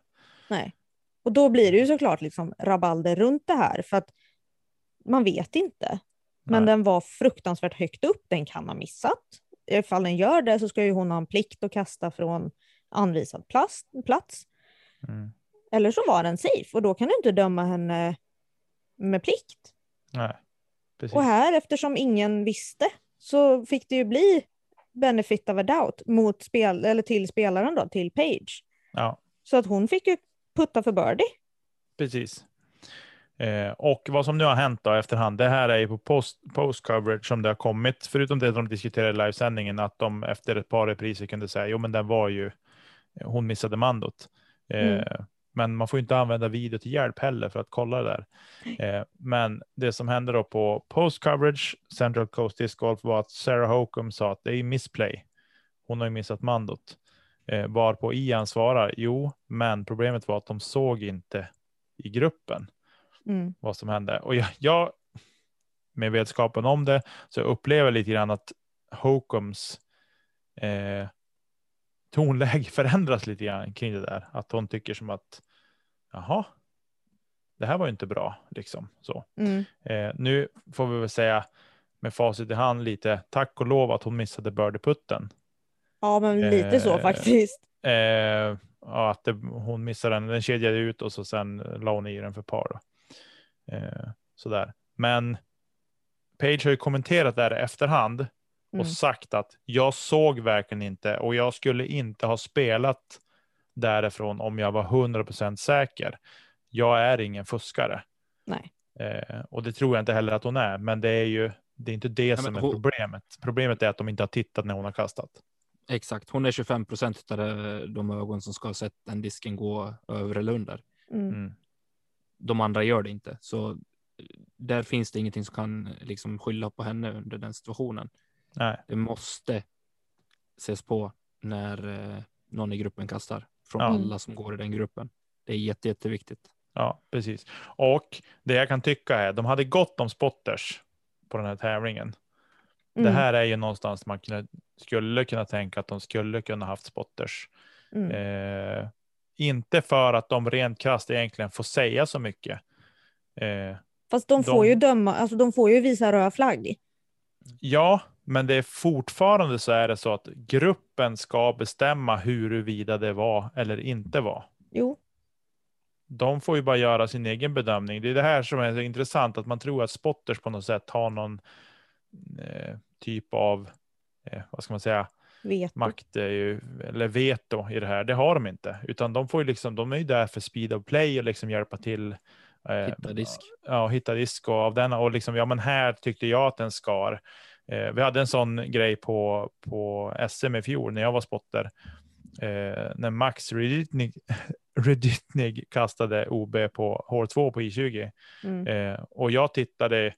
nej. Och då blir det ju såklart liksom rabalder runt det här, för att man vet inte. Men Nej. den var fruktansvärt högt upp, den kan ha missat. Ifall den gör det så ska ju hon ha en plikt att kasta från anvisad plats. plats. Mm. Eller så var den safe och då kan du inte döma henne med plikt. Nej, precis. Och här, eftersom ingen visste, så fick det ju bli benefit of a doubt mot spel, eller till spelaren då, till Page. Ja, Så att hon fick ju putta för birdie. precis. Eh, och vad som nu har hänt då efterhand, det här är ju på post, post coverage som det har kommit, förutom det de diskuterade i livesändningen, att de efter ett par repriser kunde säga, jo men den var ju, hon missade mandot. Eh, Mm. Men man får inte använda video till hjälp heller för att kolla det där. Eh, men det som hände då på post coverage, Central Coast Disc Golf, var att Sarah Hokum sa att det är missplay. Hon har ju missat mandot. Eh, varpå Ian svarar, jo, men problemet var att de såg inte i gruppen Mm. vad som hände. Och jag, jag med vetskapen om det, så jag upplever lite grann att Hokums eh, tonläge förändras lite grann kring det där. Att hon tycker som att, jaha, det här var ju inte bra, liksom så. Mm. Eh, nu får vi väl säga med facit i hand lite, tack och lov att hon missade birdieputten. Ja, men lite så Eh, faktiskt. Eh, ja, att det, hon missade den, den kedjade ut och så sen la hon i den för par. Då. Eh, sådär. Men Page har ju kommenterat det här i efterhand och Mm. sagt att jag såg verkligen inte och jag skulle inte ha spelat därifrån om jag var 100% säker. Jag är ingen fuskare. Nej. Eh, och det tror jag inte heller att hon är, men det är ju det är inte det men som är hon- problemet. Problemet är att de inte har tittat när hon har kastat. Exakt, hon är 25 procent av de- de ögon som ska ha sett den disken gå över eller under. Mm. Mm. De andra gör det inte, så eh, där finns det ingenting som kan liksom skylla på henne under den situationen. Nej, Det måste ses på när eh, någon i gruppen kastar från Ja. alla som går i den gruppen. Det är jätte, jätteviktigt. Ja, precis. Och det jag kan tycka är, de hade gott om spotters på den här tävlingen. Det Mm. här är ju någonstans man kunde, skulle kunna tänka att de skulle kunna haft spotters. Mm. Eh, inte för att de rent krasst egentligen får säga så mycket. Eh, Fast de de- får ju döma, alltså de får ju visa röd flagg. ja, men det är fortfarande så är det så att gruppen ska bestämma huruvida det var eller inte var. Jo. de får ju bara göra sin egen bedömning. Det är det här som är så intressant, att man tror att spotters på något sätt har någon eh, typ av, eh, vad ska man säga, Veto. makt är ju, eller veto i det här. Det har de inte, utan de får ju liksom, de är ju där för speed of play och liksom hjälpa till. eh, Hitta disk. Ja, hitta disk och av denna och liksom, ja men här tyckte jag att den skar. Eh, vi hade en sån grej på, på SM i fjol när jag var spotter. Eh, när Max Reditnig, *laughs* Reditnig kastade OB på H2 på I20. Mm. Eh, och jag tittade,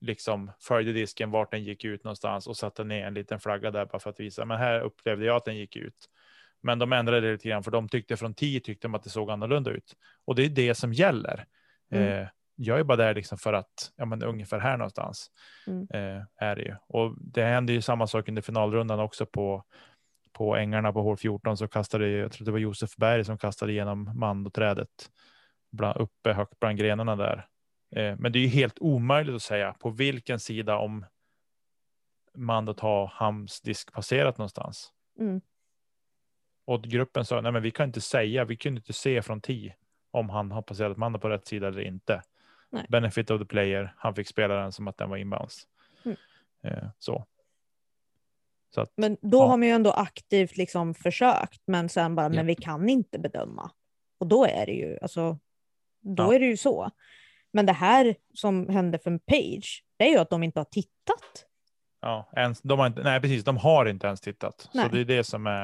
liksom följde disken vart den gick ut någonstans och satte ner en liten flagga där bara för att visa. Men här upplevde jag att den gick ut. Men de ändrade det lite grann för de tyckte från 10 tyckte de att det såg annorlunda ut. Och det är det som gäller. Mm. Eh, jag är bara där liksom för att, ja men ungefär här någonstans Mm. eh, är det ju. Och det hände ju samma sak under finalrundan också på, på ängarna på hål 14 så kastade, jag tror det var Josef Berg som kastade igenom mandoträdet bland, uppe högt bland grenarna där. Eh, men det är ju helt omöjligt att säga på vilken sida om mandot har Hams disk passerat någonstans. Mm. Och gruppen sa, nej men vi kan inte säga, vi kunde inte se från 10 om han har passerat mannen på rätt sida eller inte. Nej. Benefit of the player, han fick spela den som att den var inbounds. Mm. Eh, så. Så att, Men då Ja. har man ju ändå aktivt liksom försökt, men sen bara, men Ja. vi kan inte bedöma. Och då är det ju, alltså, då Ja. är det ju så. Men det här som hände för Page, det är ju att de inte har tittat. ja, ens, de har inte, nej precis, de har inte ens tittat. Nej. Så det är det som är.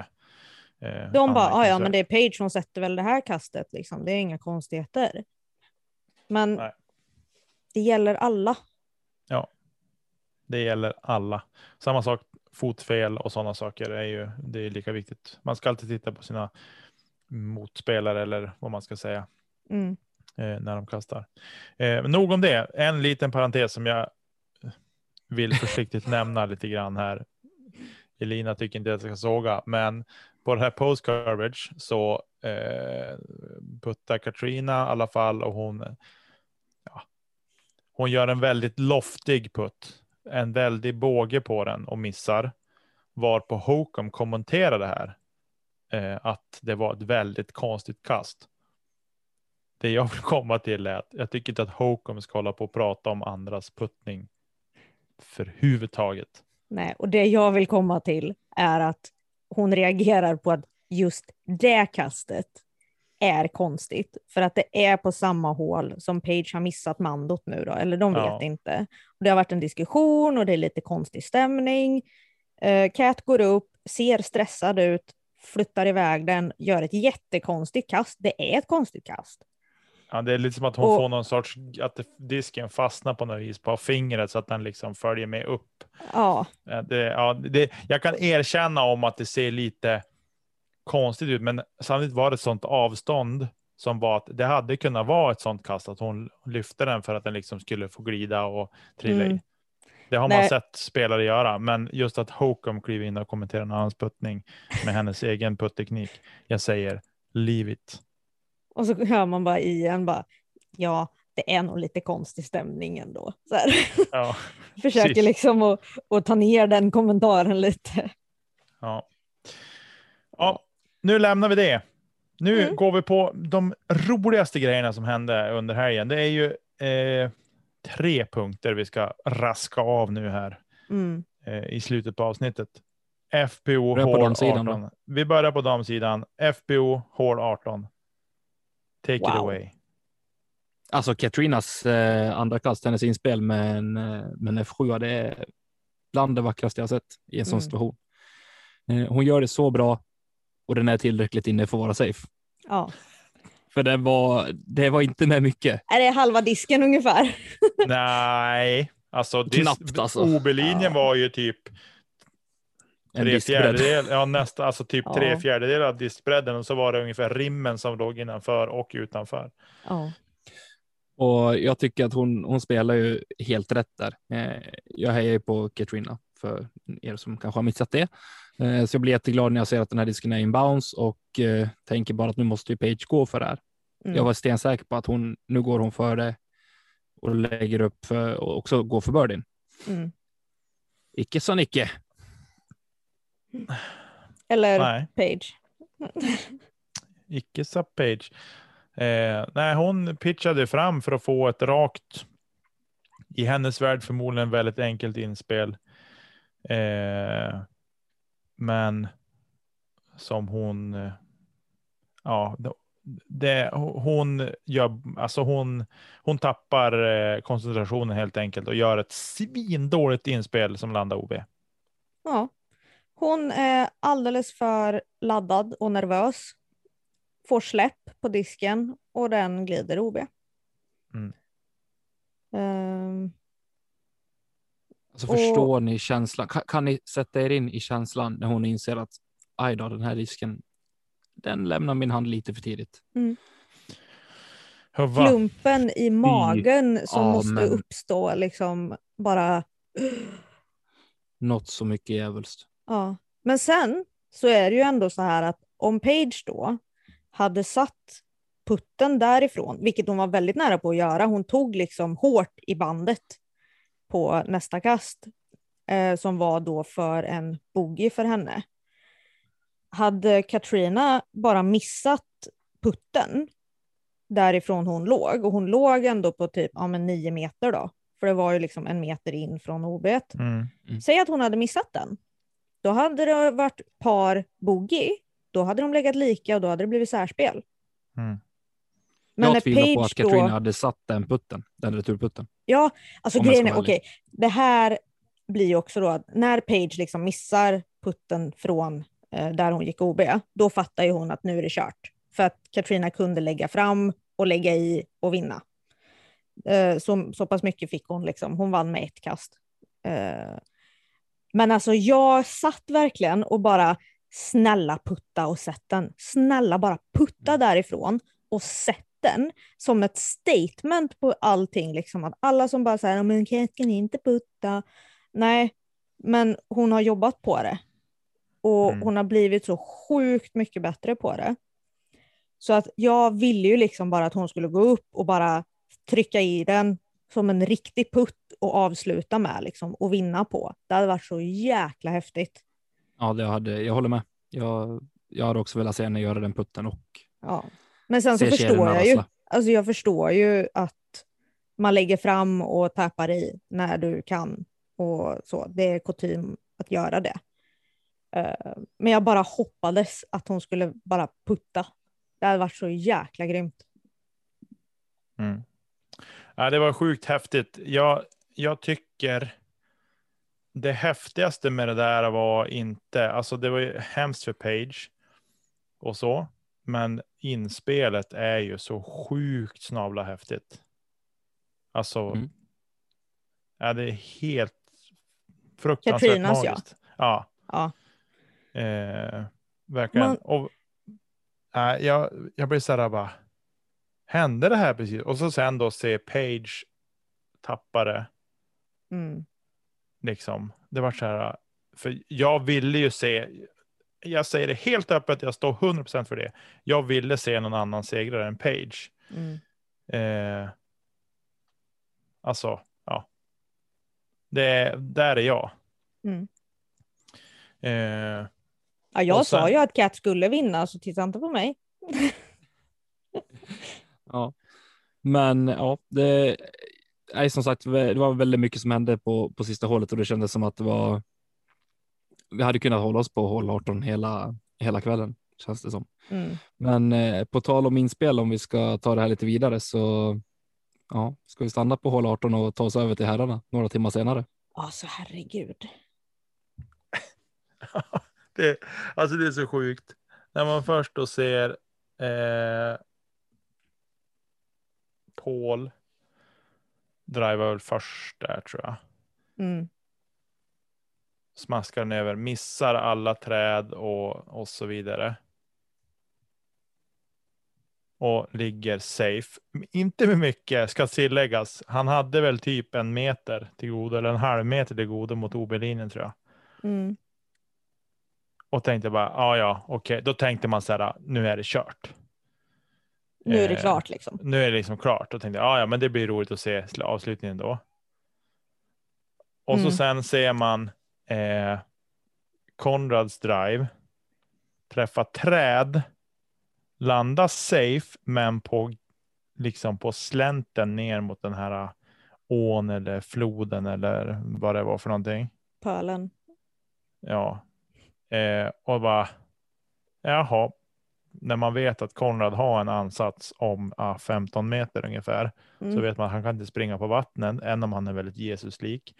Eh, De bara, "Ah, ja men det är Page som sätter väl det här kastet, liksom. det är inga konstigheter. Men Nej. Det gäller alla. Det gäller alla. Samma sak, fotfel och sådana saker är ju det är lika viktigt. Man ska alltid titta på sina motspelare eller vad man ska säga. Mm. eh, när de kastar. Eh, nog om det. En liten parentes som jag vill försiktigt *laughs* nämna lite grann här. Elina tycker inte att jag ska såga, men på det här post coverage så eh, puttar Katrina i alla fall och hon. Ja, hon gör en väldigt loftig putt, en väldig båge på den och missar. Var på Hokum kommenterar det här. Eh, att det var ett väldigt konstigt kast det jag vill komma till är att jag tycker inte att Hokum ska hålla på och prata om andras puttning för huvudtaget. Nej, och det jag vill komma till är att hon reagerar på att just det kastet är konstigt. För att det är på samma hål som Page har missat mandot nu då, eller de vet Ja. inte. Och det har varit en diskussion och det är lite konstig stämning. Uh, Cat går upp, ser stressad ut, flyttar iväg den, gör ett jättekonstigt kast. Det är ett konstigt kast. Ja, det är lite som att hon Och- får någon sorts, att disken fastnar på något vis på fingret så att den liksom följer med upp. Ja, Eh, Det, ja, det, jag kan erkänna om att det ser lite konstigt ut, men samtidigt var det ett sånt avstånd som var att det hade kunnat vara ett sånt kast att hon lyfte den för att den liksom skulle få glida och trilla Mm. i. Det har man Nej. sett spelare göra, men just att Hokum kliver in och kommenterar någon annans puttning med hennes egen putteknik. Jag säger leave it. och så hör man bara igen bara, ja, det är nog lite konstig stämning ändå. Så. Ja, *laughs* Försöker Precis. liksom att, att ta ner den kommentaren lite. ja. Nu lämnar vi det. Nu Mm. går vi på de roligaste grejerna som hände under helgen. Det är ju eh, tre punkter vi ska raska av nu här Mm. eh, i slutet på avsnittet. FPO hål damsidan då. 18. Vi börjar på damsidan. FPO hål 18. Take it Wow. away. Alltså Katrinas eh, andra kast, hennes inspel med en, eh, med en F7, det är bland det vackraste jag sett i en sån Mm. situation. Eh, hon gör det så bra och den är tillräckligt inne för att vara safe. Ja. För det var, det var inte med mycket. Är det halva disken ungefär? *laughs* Nej, alltså, dis- Knappt, alltså. OB-linjen var ju typ En tre fjärdedelar, ja nästa, alltså typ Ja. tre fjärdedelar av diskbredden och så var det ungefär rimmen som låg innanför och utanför. Ja. Och jag tycker att hon, hon spelar ju helt rätt där. Eh, jag hejar ju på Katrina för er som kanske har missat det. Eh, så jag blir jätteglad när jag ser att den här disken är inbounds och eh, tänker bara att nu måste ju Page gå för det här. Mm. Jag var stensäker på att hon, nu går hon för det och lägger upp för, och också går för birdien. Mm. Icke så Nicke. Eller Nej, Page. *laughs* icke sa Page. Eh, nej, hon pitchade fram för att få ett rakt, i hennes värld förmodligen väldigt enkelt inspel. Eh, Men som hon, eh, ja, det- hon, gör, alltså hon, hon tappar eh, koncentrationen helt enkelt och gör ett svindåligt inspel som landar OB. Ja. Hon är alldeles för laddad och nervös. Får släpp på disken och den glider OB. Mm. Ehm, Alltså Och- förstår ni känslan? Kan, kan ni sätta er in i känslan när hon inser att aj då, den här risken, den lämnar min hand lite för tidigt. Huvva. klumpen i magen som Ja, måste uppstå liksom bara. Något så mycket djävulskt. Ja. Men sen så är det ju ändå så här att om Page då hade satt putten därifrån, vilket hon var väldigt nära på att göra, hon tog liksom hårt i bandet på nästa kast eh, som var då för en bogey för henne. Hade Katrina bara missat putten därifrån hon låg, och hon låg ändå på typ ja, men nio meter då, för det var ju liksom en meter in från OB. Mm. Säg att hon hade missat den. Då hade det varit par bogey, då hade de legat lika och då hade det blivit särspel. Mm. Men jag tvivlar på att Katrina då, hade satt den putten, den returputten. ja, alltså Om grejen är, okej, ärlig. det här blir ju också då att när Page liksom missar putten från eh, där hon gick OB, då fattar ju hon att nu är det kört. För att Katrina kunde lägga fram och lägga i och vinna. Eh, så, så pass mycket fick hon, liksom. hon vann med ett kast. Eh, men alltså jag satt verkligen och bara snälla putta och sätt den. Snälla bara putta därifrån och sätt den som ett statement på allting. Liksom. Att alla som bara säger men kan kan inte putta. Nej, men hon har jobbat på det. Och Mm. hon har blivit så sjukt mycket bättre på det. Så att jag ville ju liksom bara att hon skulle gå upp och bara trycka i den som en riktig putt och avsluta med liksom, och vinna på. Det hade varit så jäkla häftigt. Ja, det hade, jag håller med. Jag, jag hade också velat se henne göra den putten och Ja. Men sen så förstår jag ju, alltså jag förstår ju att man lägger fram och tappar i när du kan och så. Det är kutym att göra det. Eh, Men jag bara hoppades att hon skulle bara putta. Det hade varit så jäkla grymt. Mm. Ja, det var sjukt häftigt. Jag, jag tycker det häftigaste med det där var inte, alltså det var ju hemskt för Page och så, men inspelet är ju så sjukt snabla häftigt. Alltså, Mm. ja, det är helt fruktansvärt Katrinas, ja. magiskt. Ja. Ja. Eh, verkligen. Man- Och, äh, jag, jag blir så här bara, hände det här precis? Och så sen då se Page tappa det, Mm. liksom. Det var så här, för jag ville ju se, jag säger det helt öppet, jag står 100% för det. Jag ville se någon annan segrare än Page. Mm. Eh, alltså, ja. Det, där är jag. Mm. Eh, Ja, jag sen- sa ju att Cat skulle vinna, så titta inte på mig. *laughs* Ja, men ja, det är som sagt, det var väldigt mycket som hände på, på sista hålet och det kändes som att det var. Vi hade kunnat hålla oss på hål 18 hela, hela kvällen känns det som. Mm. Men eh, på tal om inspel, om vi ska ta det här lite vidare så ja, ska vi stanna på hål 18 och ta oss över till herrarna några timmar senare. Alltså herregud. *laughs* det, alltså det är så sjukt. När man först då ser eh, Paul driva väl först där tror jag. Mm. Smaskar den över, missar alla träd och, och så vidare. Och ligger safe. Inte med mycket ska tilläggas. Han hade väl typ en meter till godo eller en halv meter till godo mot OB-linjen tror jag. Mm. Och tänkte bara, ja ja, okej. Då tänkte man så här, nu är det kört. Nu är det Eh, klart liksom. Nu är det liksom klart. Då tänkte jag, ja ja, men det blir roligt att se sl- avslutningen då. Och Mm. så sen ser man eh, Konrads drive. Träffa träd. Landa safe, men på liksom på slänten ner mot den här ån eller floden eller vad det var för någonting. Pölen. Ja. Eh, och bara, jaha, när man vet att Konrad har en ansats om ah, 15 meter ungefär, Mm. så vet man att han kan inte springa på vattnen, än om han är väldigt Jesuslik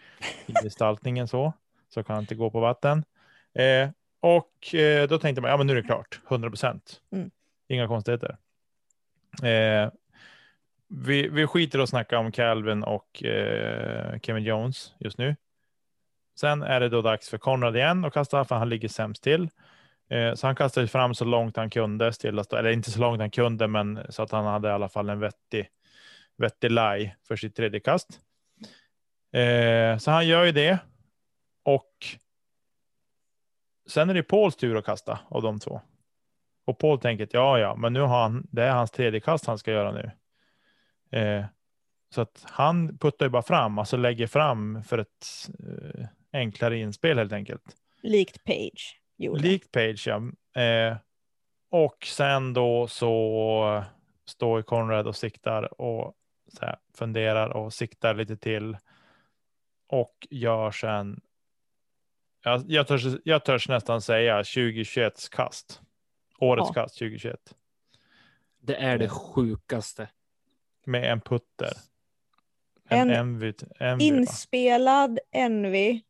i gestaltningen så, så kan han inte gå på vatten. Eh, och eh, då tänkte man, ja men nu är det klart, 100 procent. Mm. Inga konstigheter. Eh, vi, vi skiter och snacka om Calvin och eh, Kevin Jones just nu. Sen är det då dags för Konrad igen och kasta, för han ligger sämst till. Eh, så han kastade fram så långt han kunde, stillastå, eller inte så långt han kunde, men så att han hade i alla fall en vettig, vettig laj för sitt tredje kast. Eh, så han gör ju det. Och sen är det Pauls tur att kasta av de två. Och Paul tänker att ja, ja, men nu har han, det är hans tredje kast han ska göra nu. Eh, så att han puttar ju bara fram, alltså lägger fram för ett eh, enklare inspel helt enkelt. Likt Page. gjorde. Likt Page, ja. Eh, och sen då så står Conrad och siktar och så här, funderar och siktar lite till. Och gör sen, jag, jag, törs, jag törs nästan säga 2021 kast. Årets Ja. kast 2021. Det är det sjukaste. Med en putter. En, En envy, envy? Inspelad Envy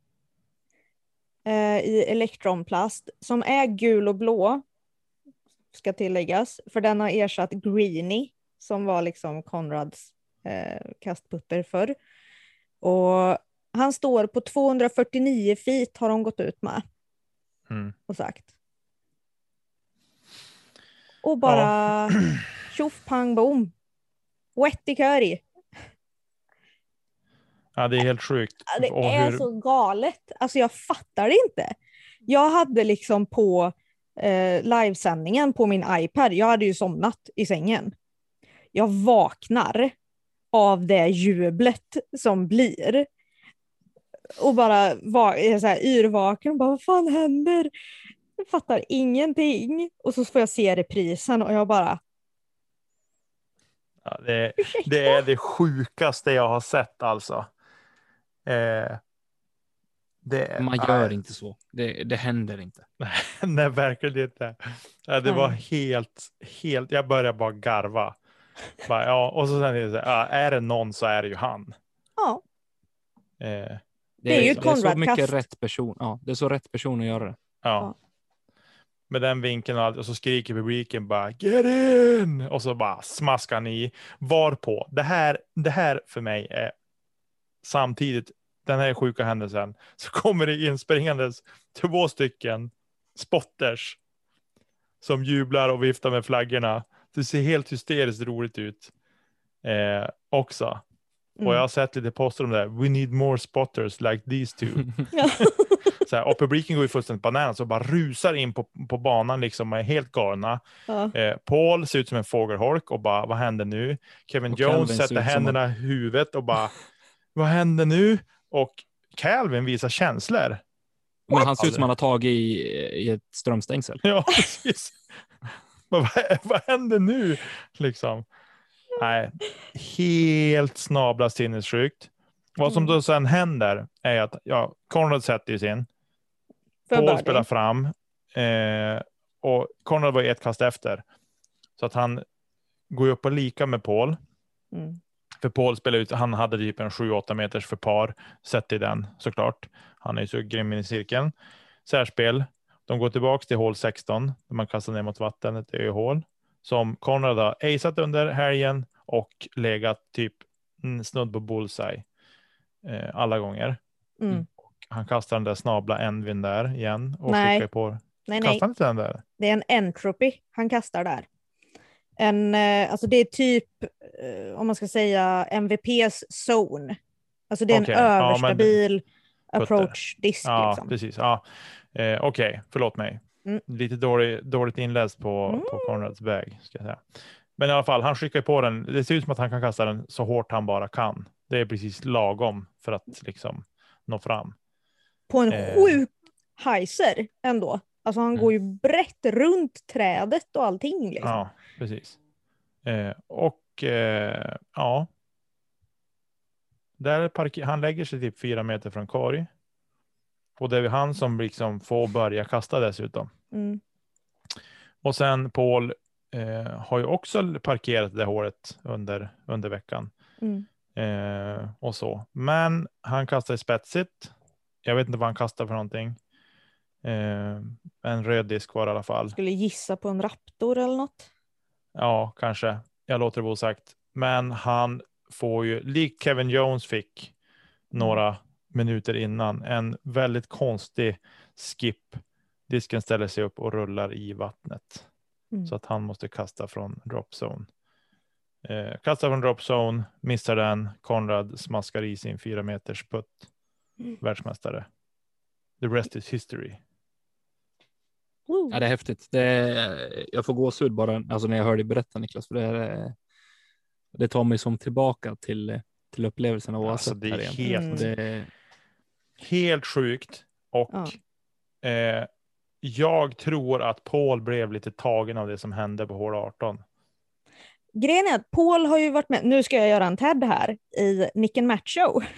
eh, i elektronplast som är gul och blå. Ska tilläggas, för den har ersatt Greenie som var liksom Konrads eh, kastputter förr. Och han står på 249 feet har de gått ut med Mm. och sagt. Och bara *clears throat* tjoff pang bom. Wet i curry. Ja, det är helt sjukt. Ja, Det Och är hur- så galet. Alltså jag fattar det inte. Jag hade liksom på eh, livesändningen på min iPad, jag hade ju somnat i sängen. Jag vaknar av det jublet som blir. Och bara var, är så här yrvaken och bara vad fan händer? Jag fattar ingenting. Och så får jag se reprisen och jag bara Ja, det, det är det sjukaste jag har sett alltså. Eh, det, Man gör inte så. Det, det händer inte. *laughs* Nej, verkligen inte. Ja, det var helt, helt, jag började bara garva. Bara, ja, och så sen är det så här, ja, är det någon så är det ju han. Ja, Eh, Det är ju ett det är så mycket rätt person. Ja, det är så rätt person att göra det. ja. Ja. Med den vinkeln och, allt, och så skriker publiken bara get in! Och så bara smaskar han i. Varpå, det här, det här för mig är samtidigt, den här sjuka händelsen, så kommer det inspringandes två stycken spotters som jublar och viftar med flaggorna. Det ser helt hysteriskt roligt ut eh, också. Mm. Och jag har sett lite poster om det. här. We need more spotters like these two. *laughs* *laughs* Så här, och publiken går ju fullständigt bananas och bara rusar in på, på banan liksom och är helt galna. ja. Eh, Paul ser ut som en fågelholk och bara, vad händer nu? Kevin Och Calvin Jones ser sätter som händerna i huvudet och bara, *laughs* vad händer nu? Och Calvin visar känslor. Men han ser ut som han har tagit i, i ett strömstängsel. Ja, precis. Vad, vad händer nu? Liksom. Nej, helt snabla sinnessjukt. Vad som Mm. då sen händer är att ja, Conrad sätter ju sin. Paul spelar fram. Eh, och Conrad var ett kast efter. Så att han går ju upp och lika med Paul. Mm. För Paul spelade ut, han hade typ en 7-8 meters för par. Sett i den såklart. Han är ju så grym i cirkeln. Särspel. De går tillbaka till hål 16. Där man kastar ner mot vatten. Ett ö-hål. Som Conrad har aceat under helgen. Och legat typ snudd på bullseye. Eh, alla gånger. Mm. Han kastar den där snabla Envin där igen. Och Nej. skickar på. Nej, nej. Kastar han inte den där? Det är en entropy han kastar där. En, eh, alltså det är typ, eh, om man ska säga, MVPs zone. Alltså det är Okej, en ja, men- överstabil Putter. approach disk. Ja, liksom. precis. Ja. Eh, Okej, förlåt mig. Mm. Lite dålig, dåligt inläst på, på Conrads väg. Ska jag säga. Men i alla fall, han skickar på den. Det ser ut som att han kan kasta den så hårt han bara kan. Det är precis lagom för att liksom nå fram. På en Eh. sjuk heiser ändå. Alltså han Mm. går ju brett runt trädet och allting. Liksom. Ja, precis. Eh, och eh, ja. Där han lägger sig typ fyra meter från korg. Och det är han som liksom får börja kasta dessutom. Mm. Och sen Paul eh, har ju också parkerat det hålet under, under veckan. Mm. Eh, och så. Men han kastar spetsigt. Jag vet inte vad han kastar för någonting. Eh, en röd disk var det i alla fall. Skulle gissa på en raptor eller något. Ja, kanske. Jag låter det vara osagt. Men han får ju, likt Kevin Jones fick några minuter innan, en väldigt konstig skip. Disken ställer sig upp och rullar i vattnet. Mm. Så att han måste kasta från drop zone. Eh, kastar från drop zone, missar den. Konrad smaskar i sin fyra meters putt. Mm. Världsmästare. The rest is history. Woo. Ja, det är häftigt. Det är, jag får gåshud bara alltså när jag hör dig berätta Niklas, för det, är, det tar mig som tillbaka till, till upplevelsen av Alltså, oavsett. det är helt- Det, Helt sjukt. Och Ja. eh, jag tror att Paul blev lite tagen av det som hände på hål 18. Grejen är att Paul har ju varit med, nu ska jag göra en TED här, i Nick and Matt Show. *laughs*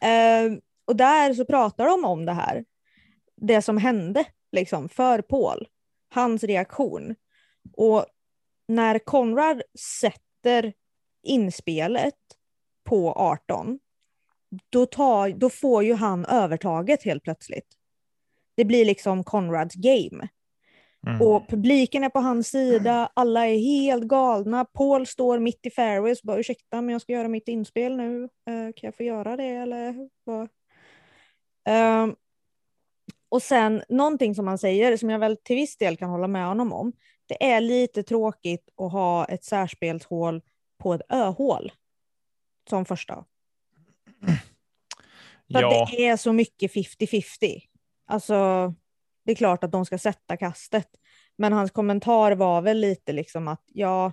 Ehm, och där så pratar de om det här. Det som hände liksom för Paul. Hans reaktion. Och när Conrad sätter inspelet på 18, då, tar, då får ju han övertaget helt plötsligt. Det blir liksom Conrads game. Mm. Och publiken är på hans sida, alla är helt galna. Paul står mitt i fairways och bara ursäkta men jag ska göra mitt inspel nu. Eh, kan jag få göra det eller vad? Ehm, och sen någonting som han säger som jag väl till viss del kan hålla med honom om. Det är lite tråkigt att ha ett särspelshål på ett öhål som första. För ja, att det är så mycket 50-50. Alltså, det är klart att de ska sätta kastet. Men hans kommentar var väl lite liksom att ja,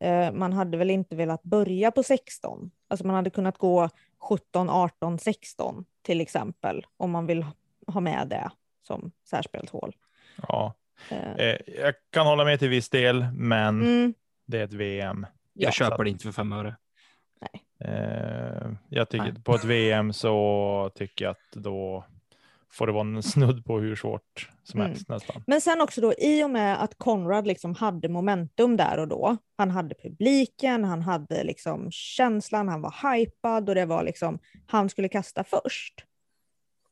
eh, man hade väl inte velat börja på 16. Alltså man hade kunnat gå 17, 18, 16 till exempel om man vill ha med det som särspelshål. ja. Eh, Eh, jag kan hålla med till viss del, men mm, det är ett VM. jag Ja, köper det inte för fem öre. Eh, jag tycker Nej. på ett VM så tycker jag att då får det vara en snudd på hur svårt som Mm. helst nästan. Men sen också då i och med att Conrad liksom hade momentum där och då. Han hade publiken, han hade liksom känslan, han var hypad och det var liksom han skulle kasta först.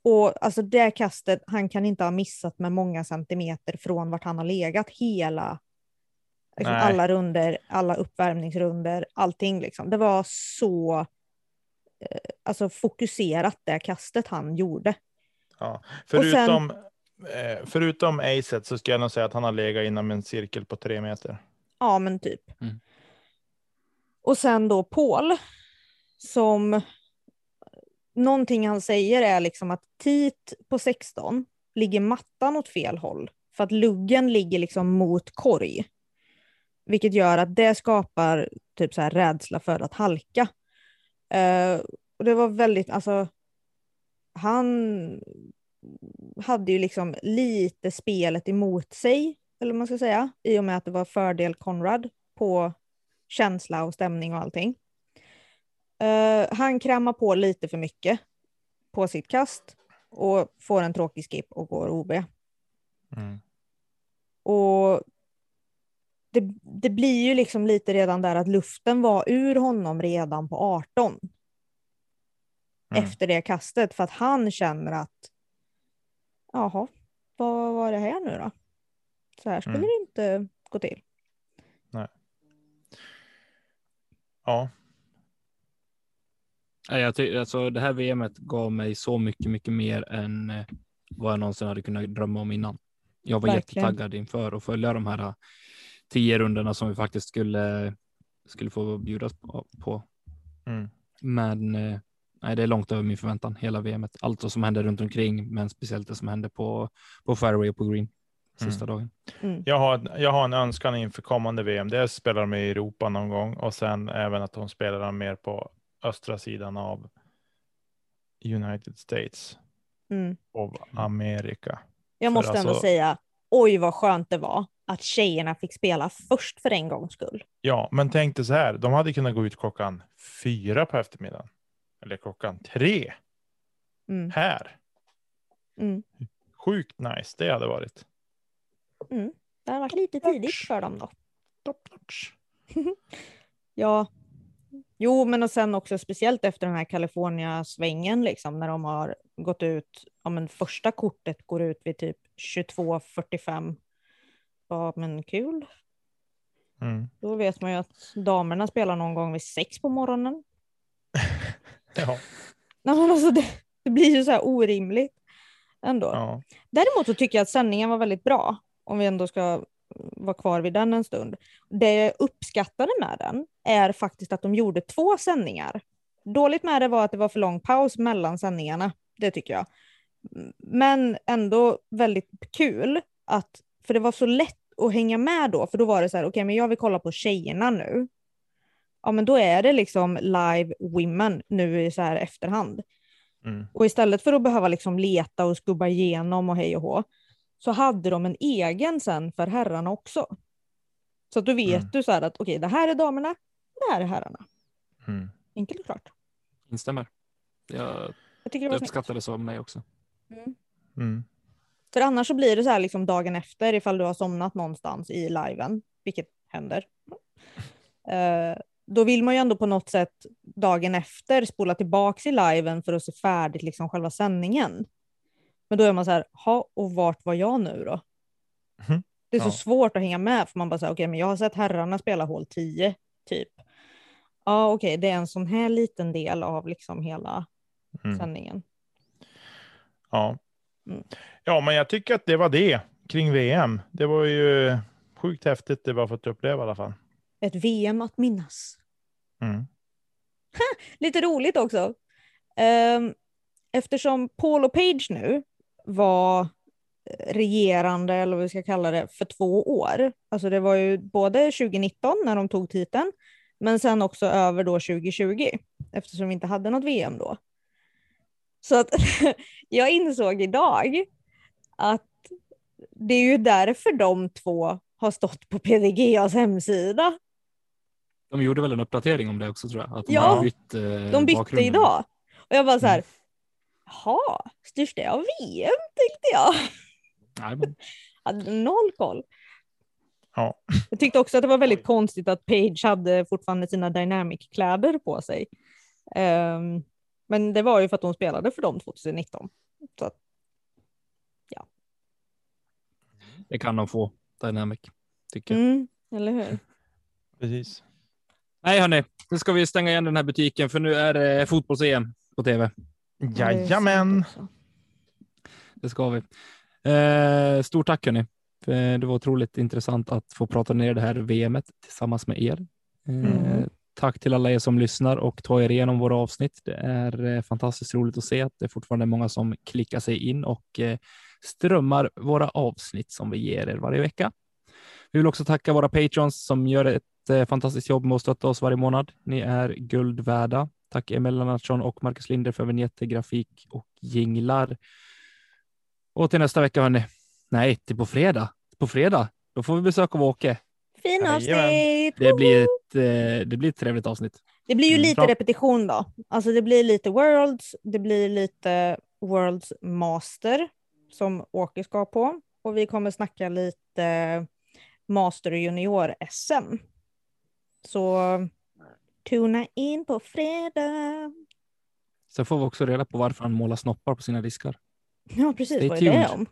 Och alltså det kastet, han kan inte ha missat med många centimeter från vart han har legat hela liksom alla runder, alla uppvärmningsrunder, allting liksom. Det var så eh, alltså fokuserat det kastet han gjorde. Ja. Och sen- Förutom, eh, förutom acet så ska jag nog säga att han har legat inom en cirkel på tre meter. Ja, men typ. Mm. Och sen då Paul, som någonting han säger är liksom att tit på 16 ligger mattan åt fel håll för att luggen ligger liksom mot korg. Vilket gör att det skapar typ så här rädsla för att halka. Eh, och det var väldigt, alltså han hade ju liksom lite spelet emot sig, eller vad man ska säga, i och med att det var fördel Conrad på känsla och stämning och allting. Eh, han krämar på lite för mycket på sitt kast och får en tråkig skip och går OB. Mm. Och det, det blir ju liksom lite redan där att luften var ur honom redan på 18 Mm. efter det kastet för att han känner att jaha, vad var det här nu då? Så här skulle Mm. det inte gå till. Ja, Ja, Jag ty- alltså, det här VMet gav mig så mycket, mycket mer än eh, vad jag någonsin hade kunnat drömma om innan. Jag var Verkligen. jättetaggad inför att följa de här tio rundorna som vi faktiskt skulle, skulle få bjudas på. på. mm. Men eh, nej, det är långt över min förväntan, hela VMet. Allt som hände runt omkring, men speciellt det som hände på, på fairway och på green sista dagen. Mm. jag, har, jag har en önskan inför kommande VM. Det är att spela dem i Europa någon gång och sen även att de spelar mer på östra sidan av United States Mm. av Amerika. Jag För måste ändå alltså- säga, oj vad skönt det var att tjejerna fick spela först för en gångs skull. Ja, men tänk dig så här. De hade kunnat gå ut klockan fyra på eftermiddagen. Eller klockan tre. Mm. här. Mm. Sjukt nice det hade varit. Mm. Det har varit lite tidigt för dem då. *laughs* Ja. Jo, men och sen också speciellt efter den här California-svängen, liksom, när de har gått ut, ja men första kortet går ut vid typ 22.45. Ja, men kul. Mm. Då vet man ju att damerna spelar någon gång vid sex på morgonen. *laughs* Ja. *laughs* Nej, men alltså det, det blir ju så här orimligt ändå. Ja. Däremot så tycker jag att sändningen var väldigt bra, om vi ändå ska vara kvar vid den en stund. Det jag uppskattade med den är faktiskt att de gjorde två sändningar. Dåligt med det var att det var för lång paus mellan sändningarna, det tycker jag. Men ändå väldigt kul, att, för det var så lätt att hänga med då, för då var det så här, okej, okay, men jag vill kolla på tjejerna nu. Ja, men då är det liksom live women nu i så här efterhand. Mm. Och istället för att behöva liksom leta och skubba igenom och hej och hå, så hade de en egen sen för herrarna också. Så att då vet Mm. du så här att okej, det här är damerna, det här är herrarna. Mm. Enkelt och klart. Instämmer. Jag Jag tycker det uppskattar så av mig också. Mm. Mm. För annars så blir det så här liksom dagen efter ifall du har somnat någonstans i liven, vilket händer. Eh, då vill man ju ändå på något sätt dagen efter spola tillbaks i liven för att se färdigt liksom själva sändningen. Men då är man så här, ha och vart var jag nu då? Mhm. Det är så Ja. svårt att hänga med för man bara säger okej, men jag har sett herrarna spela hål 10 typ. Ja, okej, det är en sån här liten del av liksom hela Mm. sändningen. Ja. Mm. ja, men jag tycker att det var det kring VM. Det var ju sjukt häftigt det vi har fått uppleva i alla fall. Ett VM att minnas. Mm. Lite roligt också. Ehm, eftersom Paul och Page nu var regerande, eller vad vi ska kalla det, för två år. Alltså det var ju både 2019 när de tog titeln, men sen också över då 2020, eftersom vi inte hade något VM då. Så att *laughs* jag insåg idag att det är ju därför de två har stått på PDGAs hemsida. De gjorde väl en uppdatering om det också tror jag. Att de Ja, har bytt, eh, De bytte bakgrunden. idag. Och jag bara så här, Mm. jaha, styrs det av VM tänkte jag. Nej, men, *laughs* Hade noll koll. Ja. Jag tyckte också att det var väldigt konstigt att Page hade fortfarande sina Dynamic-kläder på sig. Ehm, men det var ju för att hon spelade för dem 2019. Så att, det kan de få, Dynamic. Tycker jag. mm, eller hur? *laughs* Precis. Nej hörni, nu ska vi stänga igen den här butiken för nu är det fotbolls-EM på tv. Ja, Jajamän. Det ska vi. Eh, stort tack hörni. För Det var otroligt intressant att få prata ner det här VMet tillsammans med er. Eh, Mm. Tack till alla er som lyssnar och tar er igenom våra avsnitt. Det är eh, fantastiskt roligt att se att det är fortfarande många som klickar sig in och eh, strömmar våra avsnitt som vi ger er varje vecka. Vi vill också tacka våra patrons som gör ett eh, fantastiskt jobb med att stötta oss varje månad. Ni är guld värda. Tack Emil Lennartsson och Marcus Linder för vignetter, grafik och jinglar. Och till nästa vecka hörni. Nej, till på fredag. På fredag, då får vi besök av Åke. Fin avsnitt! Det blir ett, eh, det blir ett trevligt avsnitt. Det blir ju Mm, lite bra. repetition då. Alltså det blir lite Worlds, det blir lite Worlds Master som Åke ska på. Och vi kommer snacka lite Master Junior SM. Så tuna in på fredag. Sen får vi också reda på varför han målar snoppar på sina diskar. Ja, precis. Stay Vad är det tuned. om?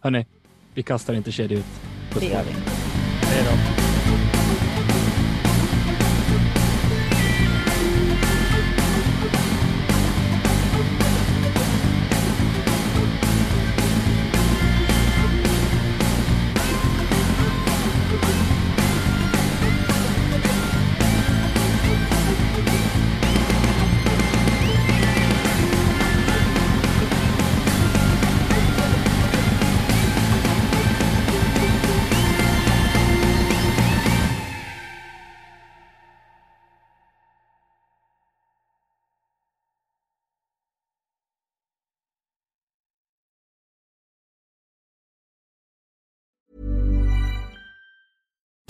Hörni, vi kastar inte kedja ut. Puss Det gör vi. Hej då.